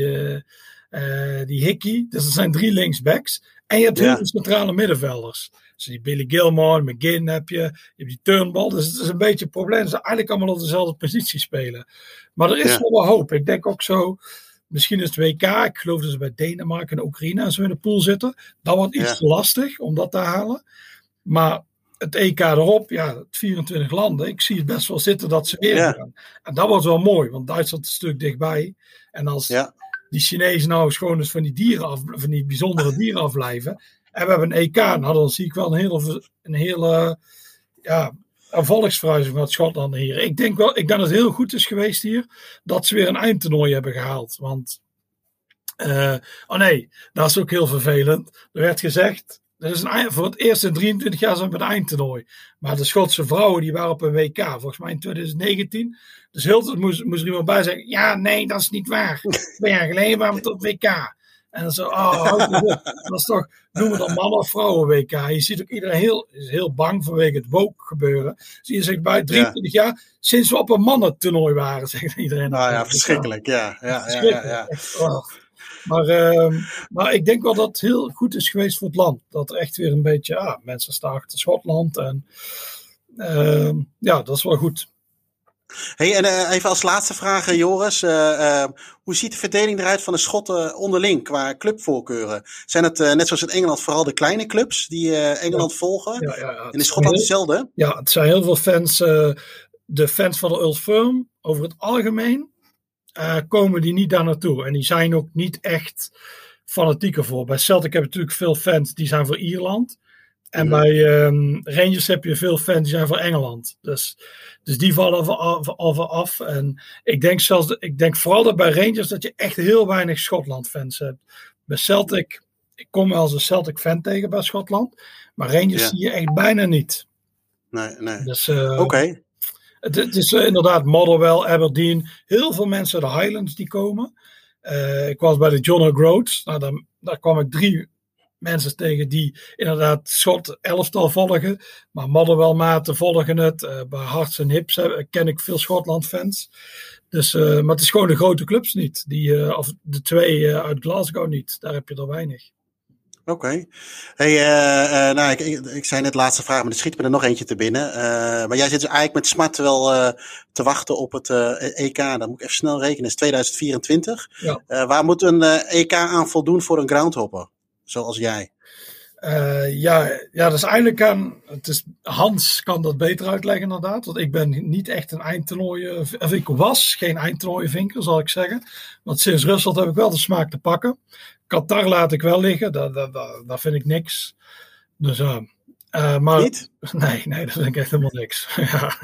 die Hickey. Dus er zijn drie linksbacks. En je hebt ja. heel veel centrale middenvelders. Dus die Billy Gilmore, McGinn heb je. Je hebt die Turnbal. Dus het is een beetje een probleem. Ze eigenlijk allemaal op dezelfde positie spelen. Maar er is ja. wel wat hoop. Ik denk ook zo Misschien is het WK. Ik geloof dat ze bij Denemarken en Oekraïne en zo in de pool zitten. Dat wordt iets Ja. lastig om dat te halen. Maar het EK erop, ja, het 24 landen. Ik zie het best wel zitten dat ze weer Ja. gaan. En dat wordt wel mooi, want Duitsland is een stuk dichtbij. En als Ja. die Chinezen nou gewoon eens van die dieren af, van die bijzondere dieren afblijven. En we hebben een EK, nou dan zie ik wel een hele, een hele ja, een volksverhuizing van Schotland hier. Ik denk wel, ik denk dat het heel goed is geweest hier dat ze weer een eindtoernooi hebben gehaald. Want, eh, oh nee, dat is ook heel vervelend. Er werd gezegd, er is een, voor het eerst in 23 jaar zijn we een eindtoernooi. Maar de Schotse vrouwen die waren op een WK, volgens mij in 2019. Dus heel moest, moest er iemand bij zeggen, ja nee, dat is niet waar. Twee jaar geleden waren we tot WK. En dan zo, oh, dat is toch, noem het dan man of vrouwen WK. Je ziet ook iedereen heel, is heel bang vanwege het woke gebeuren. Zie je zegt bij 23 jaar, sinds we op een mannentoernooi waren, zegt iedereen. Nou ja, verschrikkelijk. Ja, ja, ja, ja, ja. Echt, oh. Maar, ehm, maar ik denk wel dat het heel goed is geweest voor het land. Dat er echt weer een beetje, ah, mensen staan achter Schotland. En ehm, ja, dat is wel goed. Hey, en eh, even als laatste vraag, eh, Joris. Eh, hoe ziet de verdeling eruit van de Schotten onderling qua clubvoorkeuren? Zijn het net zoals in Engeland vooral de kleine clubs die Engeland volgen? Ja, ja, ja. En in Schotland hetzelfde? Ja, het zijn heel veel fans. de fans van de Old Firm, over het algemeen, komen die niet daar naartoe. En die zijn ook niet echt fanatiek ervoor. Bij Celtic heb je natuurlijk veel fans die zijn voor Ierland. En Mhm. bij ehm, Rangers heb je veel fans die zijn voor Engeland. Dus, dus die vallen van af. En ik denk, zelfs, ik denk vooral dat bij Rangers dat je echt heel weinig Schotland-fans hebt. Bij Celtic, ik kom wel als een Celtic-fan tegen bij Schotland. Maar Rangers Ja. zie je echt bijna niet. Nee, nee. Dus, eh, Oké. het, het is eh, inderdaad Motherwell, Aberdeen. Heel veel mensen uit de Highlands die komen. Eh, ik was bij de John O'Groats. Nou, daar, daar kwam ik drie mensen tegen die inderdaad schot elftal volgen. Maar Motherwell volgen het. Uh, bij Hearts en Hips ken ik veel Schotland-fans. Dus, uh, maar het is gewoon de grote clubs niet. Die, of de twee uit Glasgow niet. Daar heb je er weinig. Oké. Hey, nou, ik, ik, zei net laatste vraag, maar er schiet me er nog eentje te binnen. Maar jij zit dus eigenlijk met smart wel te wachten op het EK. Dan moet ik even snel rekenen. Het is 2024. Ja. waar moet een EK aan voldoen voor een groundhopper? Zoals jij. ja, ja, dat is eigenlijk aan. Het is, Hans kan dat beter uitleggen, inderdaad. Want ik ben niet echt een eindtoernooi. Of ik was geen eindtoernooivinker, zal ik zeggen. Want sinds Rusland heb ik wel de smaak te pakken. Qatar laat ik wel liggen, dat, vind ik niks. Dus, uh, uh, maar, Niet? Nee, nee, dat vind ik echt helemaal niks. ja.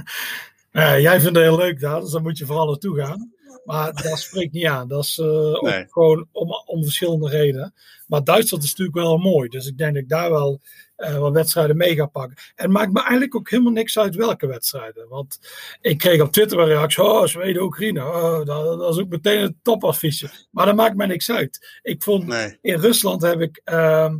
Uh, jij vindt het heel leuk daar, dus dan moet je vooral naartoe gaan. Maar dat spreekt niet aan. Dat is nee. gewoon om, om verschillende redenen. Maar Duitsland is natuurlijk wel mooi. Dus ik denk dat ik daar wel uh, wat wedstrijden mee ga pakken. En het maakt me eigenlijk ook helemaal niks uit welke wedstrijden. Want ik kreeg op Twitter een reactie: Oh, Zweden, Oekraïne. Oh, dat, dat, is ook meteen een topaffiche. Maar dat maakt me niks uit. Ik vond in Rusland heb ik. Uh,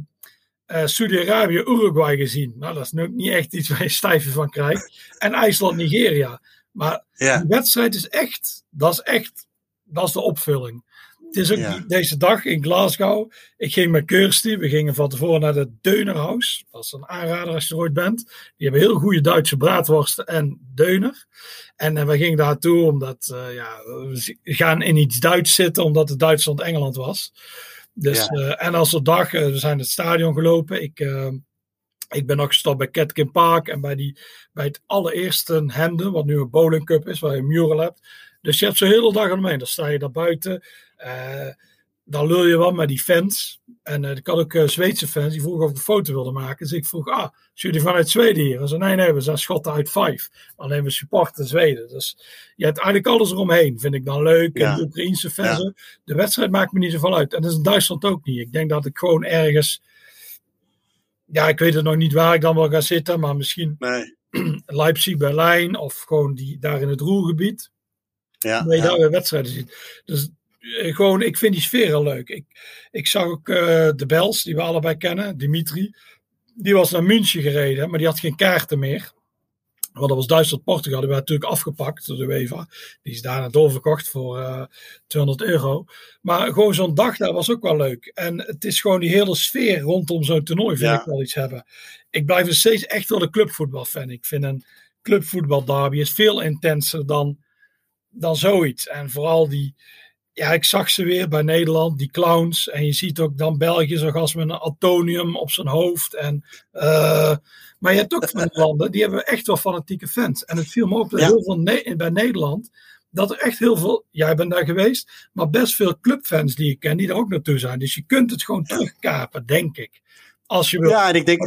uh, Saudi-Arabië, Uruguay gezien. Nou, dat is nu niet echt iets waar je stijven van krijgt. En IJsland, Nigeria. Maar ja. die wedstrijd is echt, dat is echt, dat is de opvulling. Het is ook deze dag in Glasgow. Ik ging met Kirsty, we gingen van tevoren naar de Deunerhaus. Dat is een aanrader als je er ooit bent. Die hebben heel goede Duitse braadworsten en deuner. En, en we gingen daartoe omdat uh, ja, we gaan in iets Duits zitten, omdat het Duitsland-Engeland was. Dus, uh, en als de dag, uh, we zijn het stadion gelopen. Ik, ik ben nog gestopt bij Catkin Park en bij, die, bij het allereerste Hemden, wat nu een bowling cup is, waar je een mural hebt. Dus je hebt zo'n hele dag omheen. Dan sta je daar buiten. Uh, dan lul je wel met die fans. En uh, ik had ook uh, Zweedse fans die vroegen of ik een foto wilde maken. Dus ik vroeg, ah, jullie vanuit Zweden hier? En ze nee, nee, we zijn Schotten uit vijf. Alleen we supporten Zweden. Dus je hebt eigenlijk alles eromheen. Vind ik dan leuk. En de Oekraïnse fans. Ja. De wedstrijd maakt me niet zoveel uit. En dat is in Duitsland ook niet. Ik denk dat ik gewoon ergens... Ja, ik weet het nog niet waar ik dan wel ga zitten. Maar misschien nee. Leipzig, Berlijn. Of gewoon die, daar in het Roergebied. Ja, je daar weer wedstrijden ziet. Dus uh, gewoon, ik vind die sfeer heel leuk. Ik, ik zag ook uh, de Bels, die we allebei kennen, Dimitri. Die was naar München gereden, maar die had geen kaarten meer. Want dat was Duitsland-Portugal. Die werd natuurlijk afgepakt door de UEFA. Die is daarna doorverkocht voor uh, 200 euro. Maar gewoon zo'n dag daar was ook wel leuk. En het is gewoon die hele sfeer rondom zo'n toernooi vind ja. ik wel iets hebben. Ik blijf nog steeds echt wel een clubvoetbalfan. Ik vind een clubvoetbal derby is veel intenser dan dan zoiets. En vooral die, ja, ik zag ze weer bij Nederland, die clowns. En je ziet ook dan België zo gast met een atonium op zijn hoofd. En, uh, maar je hebt ook van landen, die hebben echt wel fanatieke fans. En het viel me op dat ja. heel veel ne bij Nederland, dat er echt heel veel, jij bent daar geweest, maar best veel clubfans die ik ken, die er ook naartoe zijn. Dus je kunt het gewoon terugkapen, denk ik. Als je wil. Ja, en ik denk.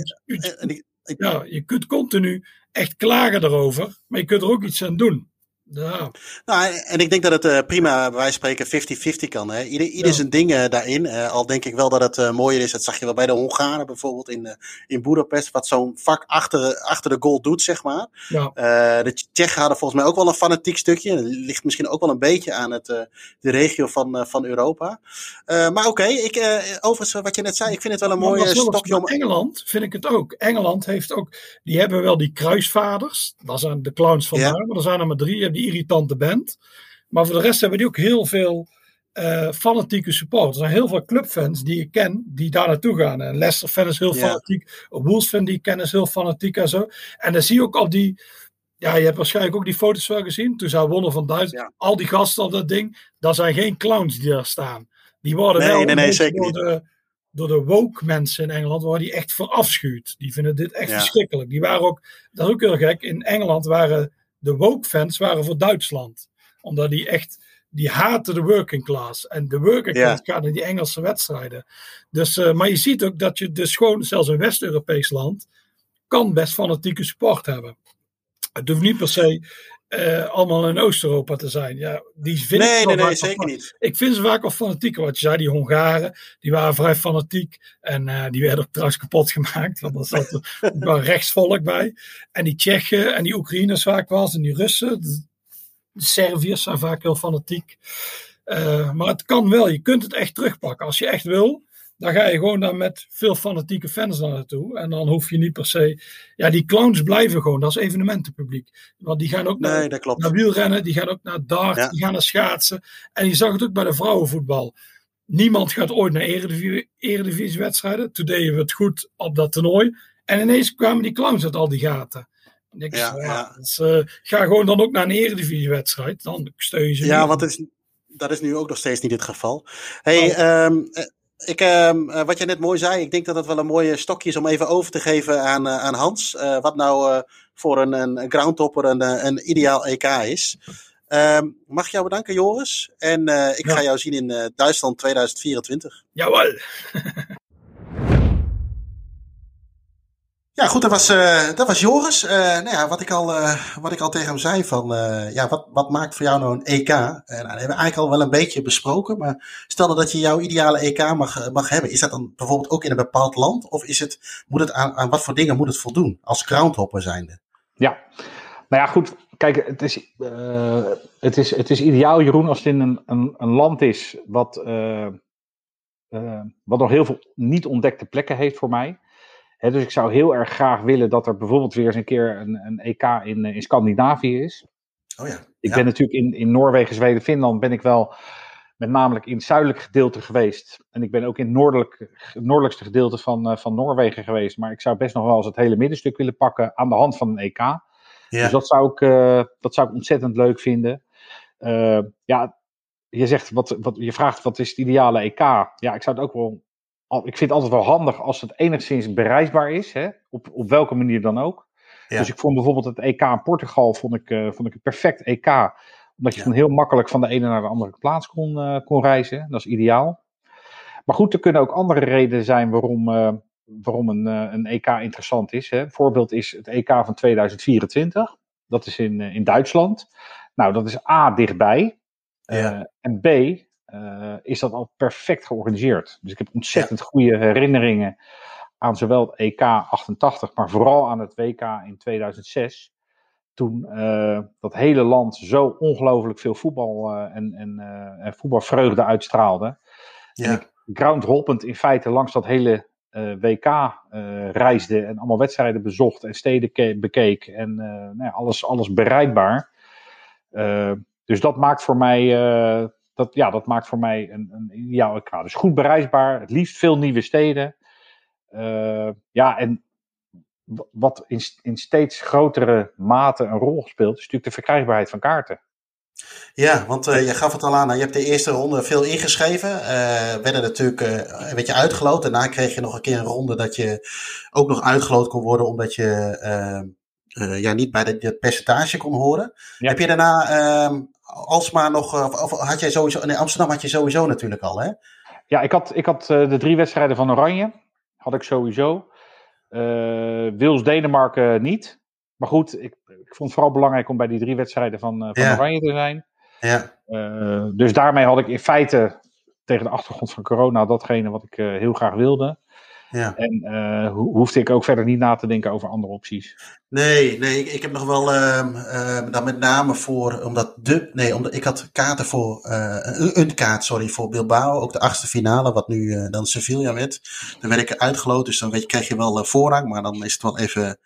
En ik, ik, ja, je kunt continu echt klagen erover, maar je kunt er ook iets aan doen. Ja. Nou, en ik denk dat het uh, prima, wij spreken 50-50 kan. Hè? Ieder, ieder ja. zijn dingen daarin. Uh, al denk ik wel dat het mooier is, dat zag je wel bij de Hongaren bijvoorbeeld in, in Budapest, wat zo'n vak achter, achter de goal doet, zeg maar. Ja. de Tsjechen hadden volgens mij ook wel een fanatiek stukje. Dat ligt misschien ook wel een beetje aan het, de regio van, van Europa. maar oké, okay, ik overigens wat je net zei, ik vind het wel een mooie stokje om... Engeland vind ik het ook. Engeland heeft ook, die hebben wel die kruisvaders. Dat zijn de clowns van daar, maar er zijn er maar drie die irritante band. Maar voor de rest hebben die ook heel veel uh, fanatieke supporters. Er zijn heel veel clubfans die ik ken, die daar naartoe gaan. En Leicester-fan is heel fanatiek. Wolves-fan die ik ken is heel fanatiek en zo. En dan zie je ook al die... Ja, je hebt waarschijnlijk ook die foto's wel gezien. Toen zij wonnen van Duitsland. Ja. Al die gasten op dat ding. Dat zijn geen clowns die daar staan. Die worden nee, wel nee, nee, zeker door, de, door de woke mensen in Engeland worden die echt verafschuwd. Die vinden dit echt ja. verschrikkelijk. Die waren ook, dat is ook heel gek, in Engeland waren de woke fans waren voor Duitsland. Omdat die echt, die haten de working class. En de working class ja. gaat in die Engelse wedstrijden. Dus, uh, maar je ziet ook dat je dus gewoon, zelfs een West-Europees land, kan best fanatieke sport hebben. Het hoeft niet per se uh, allemaal in Oost-Europa te zijn. Ja, die vind nee, ik nee, nee, zeker niet. Ik vind ze vaak al fanatieker. Wat je zei, die Hongaren, die waren vrij fanatiek. En uh, die werden ook trouwens kapot gemaakt. Want er zat er rechtsvolk bij. En die Tsjechen en die Oekraïners vaak was. En die Russen. De, de Serviërs zijn vaak heel fanatiek. Uh, maar het kan wel. Je kunt het echt terugpakken. Als je echt wil, Dan ga je gewoon dan met veel fanatieke fans daar naartoe. En dan hoef je niet per se. Ja, die clowns blijven gewoon. Dat is evenementenpubliek. Want die gaan ook naar, Nee, dat klopt. naar wielrennen, die gaan ook naar dart, Ja. die gaan naar schaatsen. En je zag het ook bij de vrouwenvoetbal. Niemand gaat ooit naar eredivisie, eredivisiewedstrijden. Toen deden we het goed op dat toernooi. En ineens kwamen die clowns uit al die gaten. Ja, ja. dus, eh, ga gewoon dan ook naar een eredivisiewedstrijd. Dan steun je ze Ja, want dat is nu ook nog steeds niet het geval. Hey, Oh. Ik, ehm, eh, wat jij net mooi zei, ik denk dat dat wel een mooie stokje is om even over te geven aan, eh, aan Hans. eh, wat nou voor een, een groundtopper een, een ideaal EK is. Ehm, mag ik jou bedanken, Joris? En ik Ja. ga jou zien in Duitsland 2024. Jawel. Ja, goed, dat was, eh, dat was Joris. Eh, nou ja, wat, ik al, eh, wat ik al tegen hem zei van, ja, wat, wat maakt voor jou nou een EK? En nou, dat hebben we eigenlijk al wel een beetje besproken, maar stel dat je jouw ideale EK mag, mag hebben. Is dat dan bijvoorbeeld ook in een bepaald land? Of is het, moet het aan, aan wat voor dingen moet het voldoen als groundhopper zijnde? Ja, nou ja, goed. Kijk, het is, het is, het is ideaal, Jeroen, als het in een, een, een land is wat, wat nog heel veel niet ontdekte plekken heeft voor mij. Dus ik zou heel erg graag willen dat er bijvoorbeeld weer eens een keer een, een EK in, eh, in Scandinavië is. Oh ja. Ik ja. ben natuurlijk in, in Noorwegen, Zweden, Finland ben ik wel met namelijk in het zuidelijk gedeelte geweest. En ik ben ook in het noordelijk, noordelijkste gedeelte van, eh, van Noorwegen geweest. Maar ik zou best nog wel eens het hele middenstuk willen pakken aan de hand van een EK. ja. Dus dat zou ik, eh, dat zou ik ontzettend leuk vinden. Ja, je, zegt, wat, wat, je vraagt wat is het ideale EK. Ja, ik zou het ook wel. Ik vind het altijd wel handig als het enigszins bereisbaar is. Hè? Op, op welke manier dan ook. Ja. Dus ik vond bijvoorbeeld het EK in Portugal vond ik, eh, vond ik een perfect EK. Omdat je Ja. heel makkelijk van de ene naar de andere plaats kon, eh, kon reizen. Dat is ideaal. Maar goed, er kunnen ook andere redenen zijn waarom, eh, waarom een, een EK interessant is. Hè. Een voorbeeld is het EK van 2024. Dat is in, in Duitsland. Nou, dat is A, dichtbij. Ja. En B, eh, is dat al perfect georganiseerd. Dus ik heb ontzettend goede herinneringen aan zowel het EK 88, maar vooral aan het WK in 2006. Toen eh, dat hele land zo ongelooflijk veel voetbal eh, en, en, en voetbalvreugde uitstraalde. ja. Groundhoppend in feite langs dat hele WK reisde en allemaal wedstrijden bezocht en steden ke- bekeek en nou ja, alles, alles bereikbaar. Dus dat maakt voor mij, dat, ja, dat maakt voor mij een, een ideaal. Dus goed bereisbaar, het liefst veel nieuwe steden. Eh, ja, en wat in, in steeds grotere mate een rol speelt, is natuurlijk de verkrijgbaarheid van kaarten. Ja, want eh, je gaf het al aan. Je hebt de eerste ronde veel ingeschreven. Eh werden natuurlijk een beetje uitgeloot. Daarna kreeg je nog een keer een ronde dat je ook nog uitgeloot kon worden. Omdat je eh, eh, ja, niet bij het percentage kon horen. Ja. Heb je daarna ehm alsmaar nog... eh, Of, of had jij sowieso... In Amsterdam had je sowieso natuurlijk al, hè? Ja, ik had, ik had eh, de drie wedstrijden van Oranje. Had ik sowieso. Eh Wils-Denemarken niet. Maar goed, ik, ik vond het vooral belangrijk om bij die drie wedstrijden van, van Ja. Oranje te zijn. Ja, dus daarmee had ik in feite tegen de achtergrond van corona datgene wat ik heel graag wilde. Ja. En eh, ho- hoefde ik ook verder niet na te denken over andere opties. Nee, nee, ik, ik heb nog wel ehm ehm, dan met name voor, omdat de, nee, omdat ik had kaarten voor, eh, een, een kaart, sorry, voor Bilbao, ook de achtste finale, wat nu eh, dan Sevilla werd. Dan werd ik uitgeloot, dus dan weet je, krijg je wel voorrang, maar dan is het wel even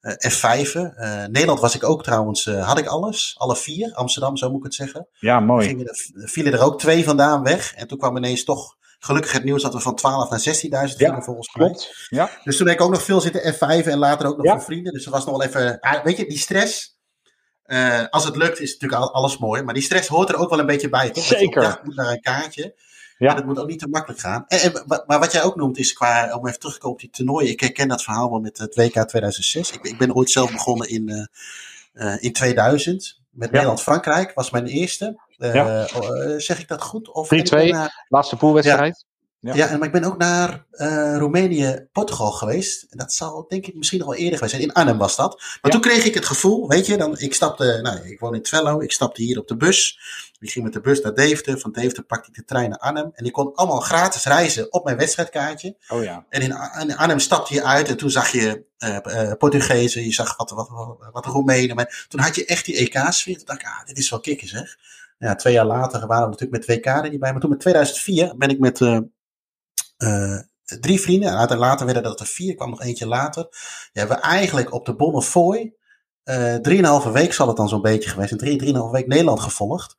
eh, F5. Eh, Nederland was ik ook trouwens, had ik alles, alle vier, Amsterdam, zo moet ik het zeggen. Ja, mooi. Er, vielen er ook twee vandaan weg, en toen kwam ineens toch gelukkig het nieuws dat we van 12 naar 16.000 gingen Ja, volgens mij. Klopt. Ja, Dus toen heb ik ook nog veel zitten F5 en later ook nog Ja. voor vrienden. Dus er was nog wel even, weet je, die stress. eh, als het lukt is natuurlijk al- alles mooi, maar die stress hoort er ook wel een beetje bij, toch? Dat je Zeker. jacht moet naar een kaartje. Ja. En dat moet ook niet te makkelijk gaan. En, maar wat jij ook noemt is qua, om even terug te komen op die toernooien. Ik herken dat verhaal wel met het WK 2006. Ik, ik ben ooit zelf begonnen in, eh, eh, in 2000. Met Nederland-Frankrijk was mijn eerste. Eh, Ja. oh, eh, zeg ik dat goed? Of 3-2. en ik ben naar- laatste poolwedstrijd. Ja. ja, maar ik ben ook naar eh, Roemenië, Portugal geweest. En dat zal denk ik misschien nog wel eerder geweest zijn. In Arnhem was dat. Maar Ja. toen kreeg ik het gevoel, weet je, dan, ik stapte, nou, ik woon in Twello, ik stapte hier op de bus. Ik ging met de bus naar Deventer. Van Deventer pakte ik de trein naar Arnhem. En ik kon allemaal gratis reizen op mijn wedstrijdkaartje. Oh ja. En in, Ar- in Arnhem stapte je uit en toen zag je eh, Portugezen, je zag wat, wat, wat, wat Roemenen. Maar toen had je echt die EK-sfeer. Toen dacht ik, ah, dit is wel kicken zeg. Ja, twee jaar later waren we natuurlijk met WK er niet bij. Maar toen met 2004 ben ik met, eh, drie vrienden. En later werden dat er vier, kwam nog eentje later. Hebben we eigenlijk op de Bonnefoy, uh, drieënhalve week zal het dan zo'n beetje geweest. En drie, drieënhalve week Nederland gevolgd.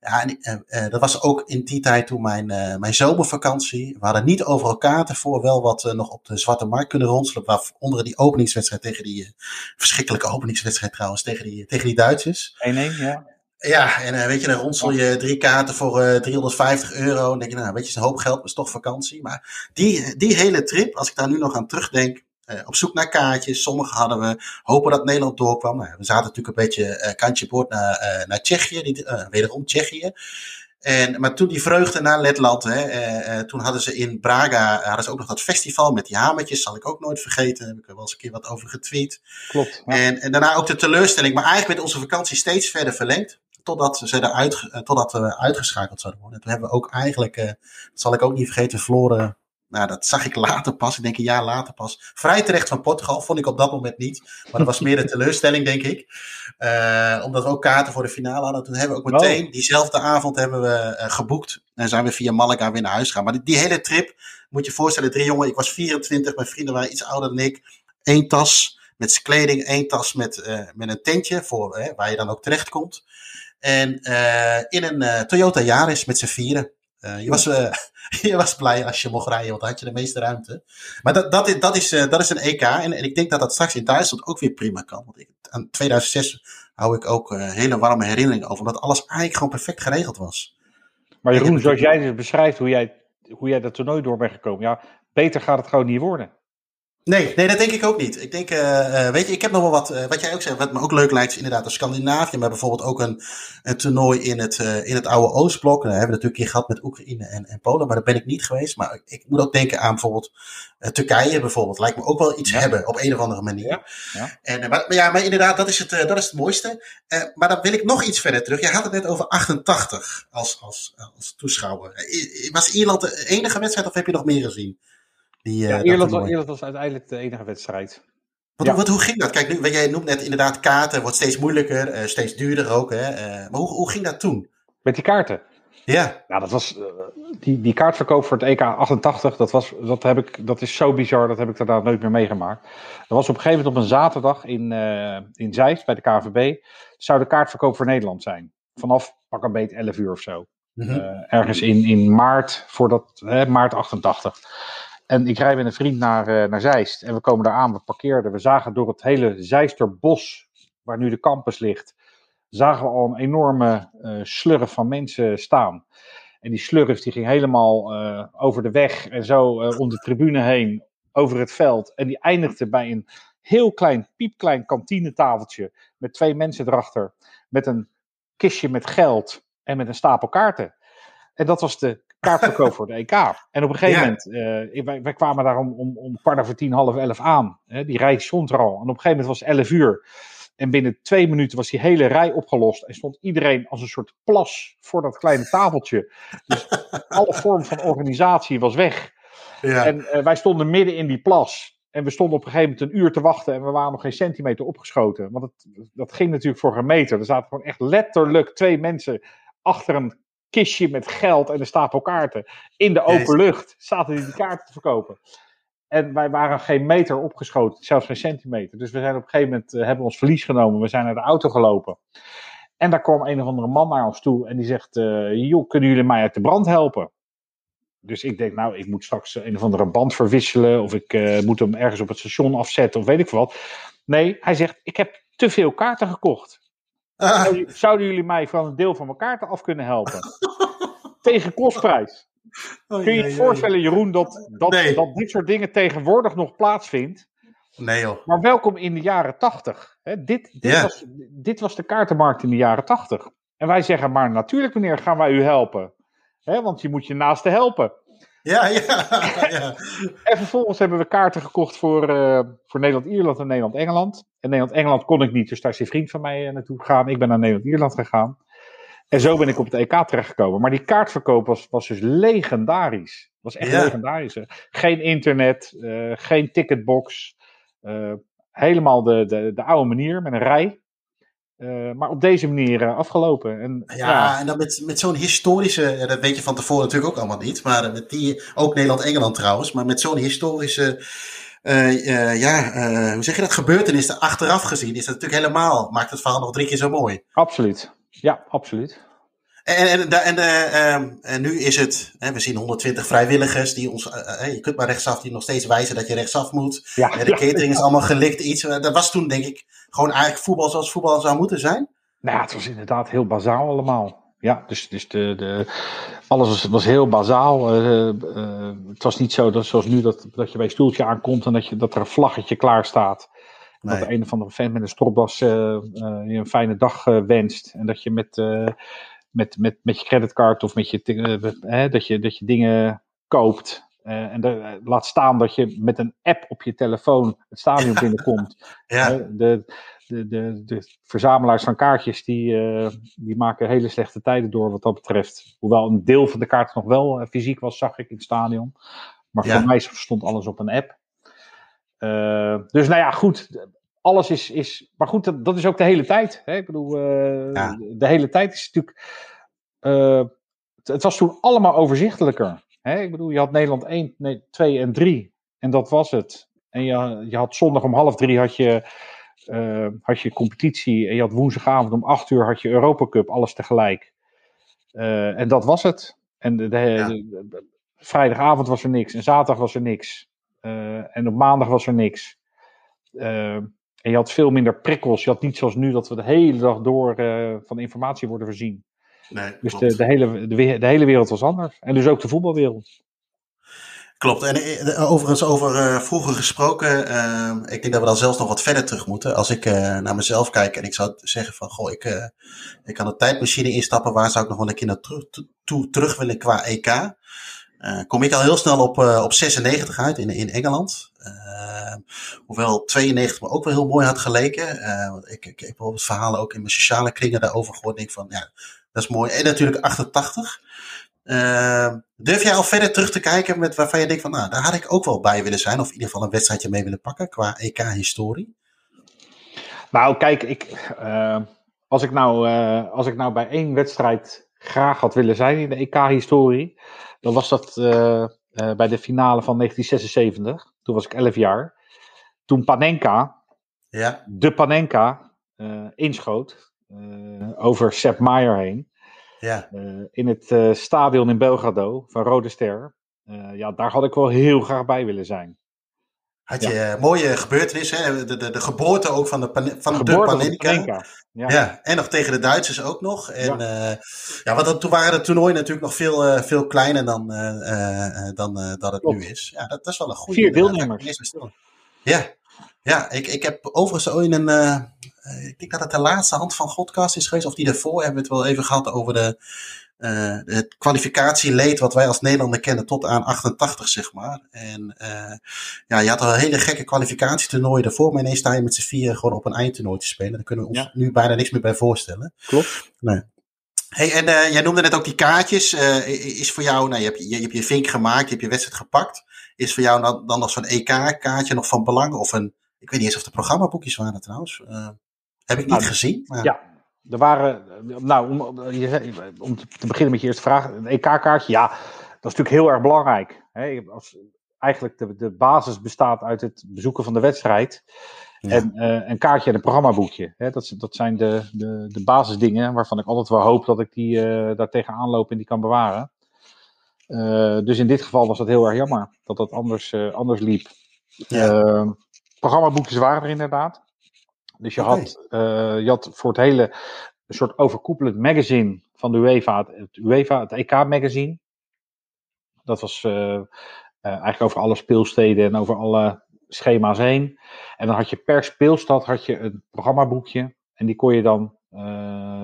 Ja, en, dat was ook in die tijd toen mijn, mijn zomervakantie. We hadden niet overal kaarten voor, wel wat nog op de zwarte markt kunnen ronselen. Waaronder die openingswedstrijd tegen die verschrikkelijke openingswedstrijd trouwens, tegen die, tegen die Duitsers. 1-1, ja. Ja, en weet je, dan ronsel je drie kaarten voor 350 euro. En dan denk je, nou, weet je, is een hoop geld, maar is toch vakantie. Maar die, die hele trip, als ik daar nu nog aan terugdenk, uh, op zoek naar kaartjes. Sommige hadden we hopen dat Nederland doorkwam. Nou, we zaten natuurlijk een beetje uh, kantje boord naar, uh, naar Tsjechië, die, wederom Tsjechië. En, maar toen die vreugde naar Letland, hè, toen hadden ze in Braga hadden ze ook nog dat festival met die hamertjes, zal ik ook nooit vergeten. Daar heb ik er wel eens een keer wat over getweet. Klopt. Ja. En, en daarna ook de teleurstelling, maar eigenlijk werd onze vakantie steeds verder verlengd totdat, ze eruit, totdat we uitgeschakeld zouden worden. En toen hebben we ook eigenlijk, dat zal ik ook niet vergeten, verloren nou, dat zag ik later pas. Ik denk een jaar later pas. Vrij terecht van Portugal vond ik op dat moment niet. Maar dat was meer de teleurstelling, denk ik. Uh, omdat we ook kaarten voor de finale hadden. Toen hebben we ook meteen, diezelfde avond hebben we uh, geboekt. En zijn we via Malaga weer naar huis gegaan. Maar die, die, hele trip, moet je voorstellen, drie jongen. Ik was 24, mijn vrienden waren iets ouder dan ik. Eén tas met kleding, één tas met, uh, met een tentje voor, waar je dan ook terecht komt. En in een Toyota Yaris met z'n vieren. je was je was blij als je mocht rijden, want dan had je de meeste ruimte. Maar dat, dat, is, dat, is, dat is een EK. En, en ik denk dat dat straks in Duitsland ook weer prima kan. Want ik, aan 2006 hou ik ook hele warme herinneringen over. Omdat alles eigenlijk gewoon perfect geregeld was. Maar Jeroen, zoals jij dus beschrijft hoe jij, hoe jij dat toernooi door bent gekomen. Ja, beter gaat het gewoon niet worden. Nee, nee, dat denk ik ook niet. Ik denk, uh, weet je, ik heb nog wel wat, uh, wat jij ook zegt, wat me ook leuk lijkt, is inderdaad de Scandinavië, maar bijvoorbeeld ook een, een toernooi in het, uh, in het oude Oostblok. Daar hebben we natuurlijk een keer gehad met Oekraïne en, en Polen, maar daar ben ik niet geweest. Maar ik moet ook denken aan bijvoorbeeld Turkije bijvoorbeeld. Lijkt me ook wel iets ja. hebben op een of andere manier. Ja, ja. En, maar, maar, ja, maar inderdaad, dat is het, dat is het mooiste. maar dan wil ik nog iets verder terug. Je had het net over 88 als, als, als toeschouwer. Was Ierland de enige wedstrijd of heb je nog meer gezien? Die, ja, Ierland, Ierland, was uiteindelijk de enige wedstrijd. Wat, ja. wat, hoe ging dat? Kijk, nu, jij noemt net inderdaad kaarten, wordt steeds moeilijker, uh, steeds duurder ook. Hè? Uh, maar hoe, hoe ging dat toen? Met die kaarten? Ja. Nou, dat was, uh, die, die kaartverkoop voor het EK 88, dat, was, dat, heb ik, dat is zo bizar, dat heb ik daarna nooit meer meegemaakt. Dat was op een gegeven moment op een zaterdag in, in Zeist bij de KVB, zou de kaartverkoop voor Nederland zijn. Vanaf pak een beet 11 uur of zo. Mm -hmm. ergens in, in maart, voordat, maart 88. En ik rijd met een vriend naar, uh, naar Zeist. En we komen daar aan, we parkeerden. We zagen door het hele Zeisterbos, waar nu de campus ligt, zagen we al een enorme uh, slurf van mensen staan. En die slurf die ging helemaal uh, over de weg en zo om de tribune heen, over het veld. En die eindigde bij een heel klein, piepklein kantinetafeltje met twee mensen erachter. Met een kistje met geld en met een stapel kaarten. En dat was de kaartverkoop voor de EK. En op een gegeven ja. moment, uh, wij, wij, kwamen daar om, om, om kwart over tien, half elf aan. Hè, die rij stond er al. En op een gegeven moment was het elf uur. En binnen twee minuten was die hele rij opgelost. En stond iedereen als een soort plas voor dat kleine tafeltje. Dus alle vorm van organisatie was weg. Ja. En uh, wij stonden midden in die plas. En we stonden op een gegeven moment een uur te wachten. En we waren nog geen centimeter opgeschoten. Want het, dat ging natuurlijk voor een meter. Er zaten gewoon echt letterlijk twee mensen achter een kistje met geld en een stapel kaarten. In de open lucht zaten die, die kaarten te verkopen. En wij waren geen meter opgeschoten, zelfs geen centimeter. Dus we zijn op een gegeven moment, uh, hebben ons verlies genomen. We zijn naar de auto gelopen. En daar kwam een of andere man naar ons toe en die zegt, uh, joh, kunnen jullie mij uit de brand helpen? Dus ik denk, nou, ik moet straks een of andere band verwisselen. Of ik uh, moet hem ergens op het station afzetten of weet ik wat. Nee, hij zegt, ik heb te veel kaarten gekocht. Zouden jullie mij van een deel van mijn kaarten af kunnen helpen? Tegen kostprijs. Oh, Kun je je nee, voorstellen, nee. Jeroen, dat, dat, nee. dat dit soort dingen tegenwoordig nog plaatsvindt? Nee joh. Maar welkom in de jaren tachtig. Dit, dit, yeah. was, dit was de kaartenmarkt in de jaren tachtig. En wij zeggen, maar natuurlijk meneer, gaan wij u helpen. Want je moet je naaste helpen. Ja, ja, ja. en vervolgens hebben we kaarten gekocht voor, uh, voor Nederland-Ierland en Nederland-Engeland. En Nederland-Engeland kon ik niet, dus daar is een vriend van mij uh, naartoe gegaan. Ik ben naar Nederland-Ierland gegaan. En zo ben ik op het EK terechtgekomen. Maar die kaartverkoop was, was dus legendarisch. Was echt ja. legendarisch. Hè? Geen internet, uh, geen ticketbox. helemaal de, de, de oude manier met een rij. Maar op deze manier afgelopen. En, ja, ja, en dan met, met zo'n historische, dat weet je van tevoren natuurlijk ook allemaal niet, maar met die, ook Nederland-Engeland trouwens, maar met zo'n historische ja, hoe zeg je dat, gebeurtenis achteraf gezien, is dat natuurlijk helemaal, maakt het verhaal nog drie keer zo mooi. Absoluut. Ja, absoluut. En, en, en, ehm, en, nu is het, hè, we zien 120 vrijwilligers die ons, je kunt maar rechtsaf, die nog steeds wijzen dat je rechtsaf moet. Ja, de catering is allemaal gelikt iets. Dat was toen denk ik gewoon eigenlijk voetbal zoals voetbal zou moeten zijn. Nou het was inderdaad heel bazaal allemaal. Ja, dus, dus de, de, alles was, was heel bazaal. Uh, uh, het was niet zo dat, zoals nu dat, dat je bij een stoeltje aankomt en dat, je, dat er een vlaggetje klaar staat. Nee. Dat de een of andere vent met een stropdas uh, je een fijne dag wenst. En dat je met met, met, met je creditcard of met je, dat, je, dat je dingen koopt. Uh, en de, laat staan dat je met een app op je telefoon het stadion binnenkomt. ja. de, de, de, de verzamelaars van kaartjes die, uh, die maken hele slechte tijden door wat dat betreft. Hoewel een deel van de kaart nog wel fysiek was, zag ik in het stadion. Maar voor mij stond alles op een app. dus nou ja, goed alles is, is. Maar goed, dat, dat is ook de hele tijd. Hè? Ik bedoel, de hele tijd is natuurlijk. Het, het, was toen allemaal overzichtelijker. Hè? Ik bedoel, je had Nederland 1, nee, 2 en 3. En dat was het. En je, je had zondag om half drie had je, uh, had je competitie. En je had woensdagavond om 8 uur had je Europa Cup, alles tegelijk. en dat was het. En de, de, ja. de, vrijdagavond was er niks. En zaterdag was er niks. en op maandag was er niks. En je had veel minder prikkels. Je had niet zoals nu dat we de hele dag door van informatie worden voorzien. Nee, dus de, de, hele, de, de, hele wereld was anders. En dus ook de voetbalwereld. Klopt. En uh, overigens over uh, vroeger gesproken, uh, ik denk dat we dan zelfs nog wat verder terug moeten. Als ik naar mezelf kijk en ik zou zeggen van, goh, ik, ik kan een tijdmachine instappen. Waar zou ik nog wel een keer naartoe toe, terug willen qua EK? kom ik al heel snel op, op 96 uit in, in Engeland. Uh, hoewel 92 me ook wel heel mooi had geleken. Uh, ik, ik, ik heb bijvoorbeeld verhalen ook in mijn sociale kringen daarover gehoord. Denk van, ja, dat is mooi. En natuurlijk 88. Uh, ehm, durf jij al verder terug te kijken met waarvan je denkt van, nou, daar had ik ook wel bij willen zijn. Of in ieder geval een wedstrijdje mee willen pakken qua EK-historie? Nou, kijk, ik, uh, als, ik nou, uh, als ik nou bij één wedstrijd graag had willen zijn in de EK-historie, dan was dat bij de finale van 1976. Toen was ik 11 jaar. Toen Panenka, ja. de Panenka, inschoot over Sepp Maier heen. Ja. Uh, in het stadion in Belgrado van Rode Ster. ja, daar had ik wel heel graag bij willen zijn. Had je ja. mooie gebeurtenis, hè? De, de, de, geboorte ook van de, van de, de Panenka. Panenka. Ja. ja. en nog tegen de Duitsers ook nog. En ja, uh, ja want toen waren het toernooi natuurlijk nog veel, uh, veel kleiner dan, uh, dan dat het Klopt. nu is. Ja, dat, dat, is wel een goede. Vier deelnemers. Ja, ja ik, ik heb overigens ooit een. ik denk dat het de laatste hand van Godcast is geweest, of die daarvoor hebben we het wel even gehad over de, uh, het kwalificatieleed wat wij als Nederlander kennen tot aan 88, zeg maar. En uh, ja, je had al een hele gekke kwalificatietoernooien ervoor, maar ineens sta je met z'n vier gewoon op een eindtoernooi te spelen. Daar kunnen we ons ja. nu bijna niks meer bij voorstellen. Klopt. Nee. Hey, en uh, jij noemde net ook die kaartjes. is voor jou, nou, je hebt je, je, hebt je vink gemaakt, je hebt je wedstrijd gepakt. Is voor jou dan, dan nog zo'n EK-kaartje nog van belang? Of een, ik weet niet eens of de programmaboekjes waren trouwens. heb ik niet nou, gezien. Maar... Ja, er waren, nou, om, om te beginnen met je eerste vraag, een EK-kaartje, ja, dat is natuurlijk heel erg belangrijk. Hè? Als, eigenlijk de, de basis bestaat uit het bezoeken van de wedstrijd. Ja. En uh, een kaartje en een programmaboekje. Hè? Dat, dat zijn de, de, de basisdingen waarvan ik altijd wel hoop dat ik die uh, daar tegenaan loop en die kan bewaren. Uh, dus in dit geval was dat heel erg jammer dat dat anders, anders liep. Ja. Programmaboekjes waren er inderdaad. Dus je, okay. had, uh, je had voor het hele een soort overkoepelend magazine van de UEFA, het UEFA, het EK-magazine. Dat was uh, uh, eigenlijk over alle speelsteden en over alle schema's heen. En dan had je per speelstad had je een programmaboekje. En die kon je dan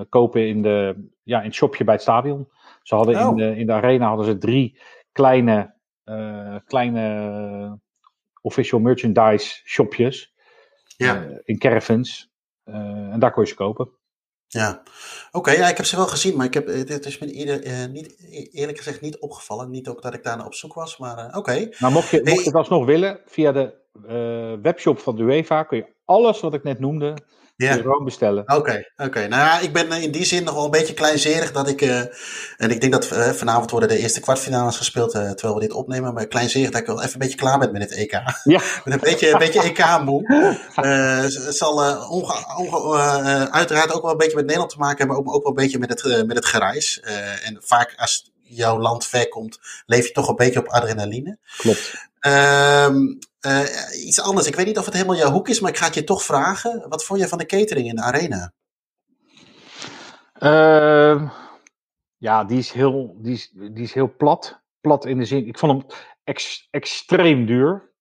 kopen in, de, ja, in het shopje bij het stadion. Ze hadden oh. in, de, in de arena hadden ze drie kleine, kleine official merchandise shopjes ja. Uh, in caravans. Uh, en daar kon je ze kopen. Ja, oké, okay, ja, ik heb ze wel gezien, maar ik heb, dit is me uh, niet, eerlijk gezegd niet opgevallen. Niet ook dat ik daar naar op zoek was, maar oké. Okay. Nou, mocht je, mocht je het alsnog willen, via de webshop van de UEFA kun je alles wat ik net noemde, Ja. Gewoon bestellen. Oké, oké. Nou ja, ik ben in die zin nog wel een beetje kleinzerig dat ik. Uh, en ik denk dat uh, vanavond worden de eerste kwartfinales gespeeld uh, terwijl we dit opnemen. Maar kleinzerig dat ik wel even een beetje klaar ben met het EK. Ja. met een beetje, een beetje EK-moe. het zal onge, onge, uiteraard ook wel een beetje met Nederland te maken hebben. Maar ook, ook wel een beetje met het, met het gereis. en vaak als jouw land ver komt, leef je toch een beetje op adrenaline. Klopt. Um, uh, iets anders. Ik weet niet of het helemaal jouw hoek is, maar ik ga het je toch vragen. Wat vond je van de catering in de arena? Uh, ja, die is, heel, die, is, die is heel plat. Plat in de zin. Ik vond hem ex, extreem duur.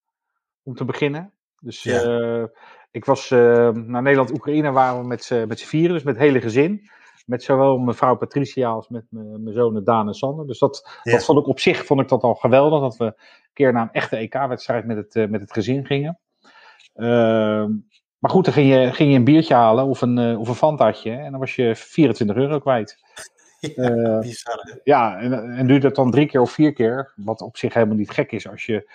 Om te beginnen. Dus ja. uh, ik was uh, naar Nederland-Oekraïne waren we met, met z'n vieren, dus met het hele gezin. Met zowel mevrouw Patricia als met mijn zonen Daan en Sander. Dus dat, ja. dat vond ik op zich vond ik dat al geweldig. Dat we een keer naar een echte EK-wedstrijd met het, uh, met het gezin gingen. Uh, maar goed, dan ging je, ging je een biertje halen of een, uh, of een fantaatje. En dan was je 24 euro kwijt. Ja, bizar, ja en, en duurt dat dan drie keer of vier keer. Wat op zich helemaal niet gek is als je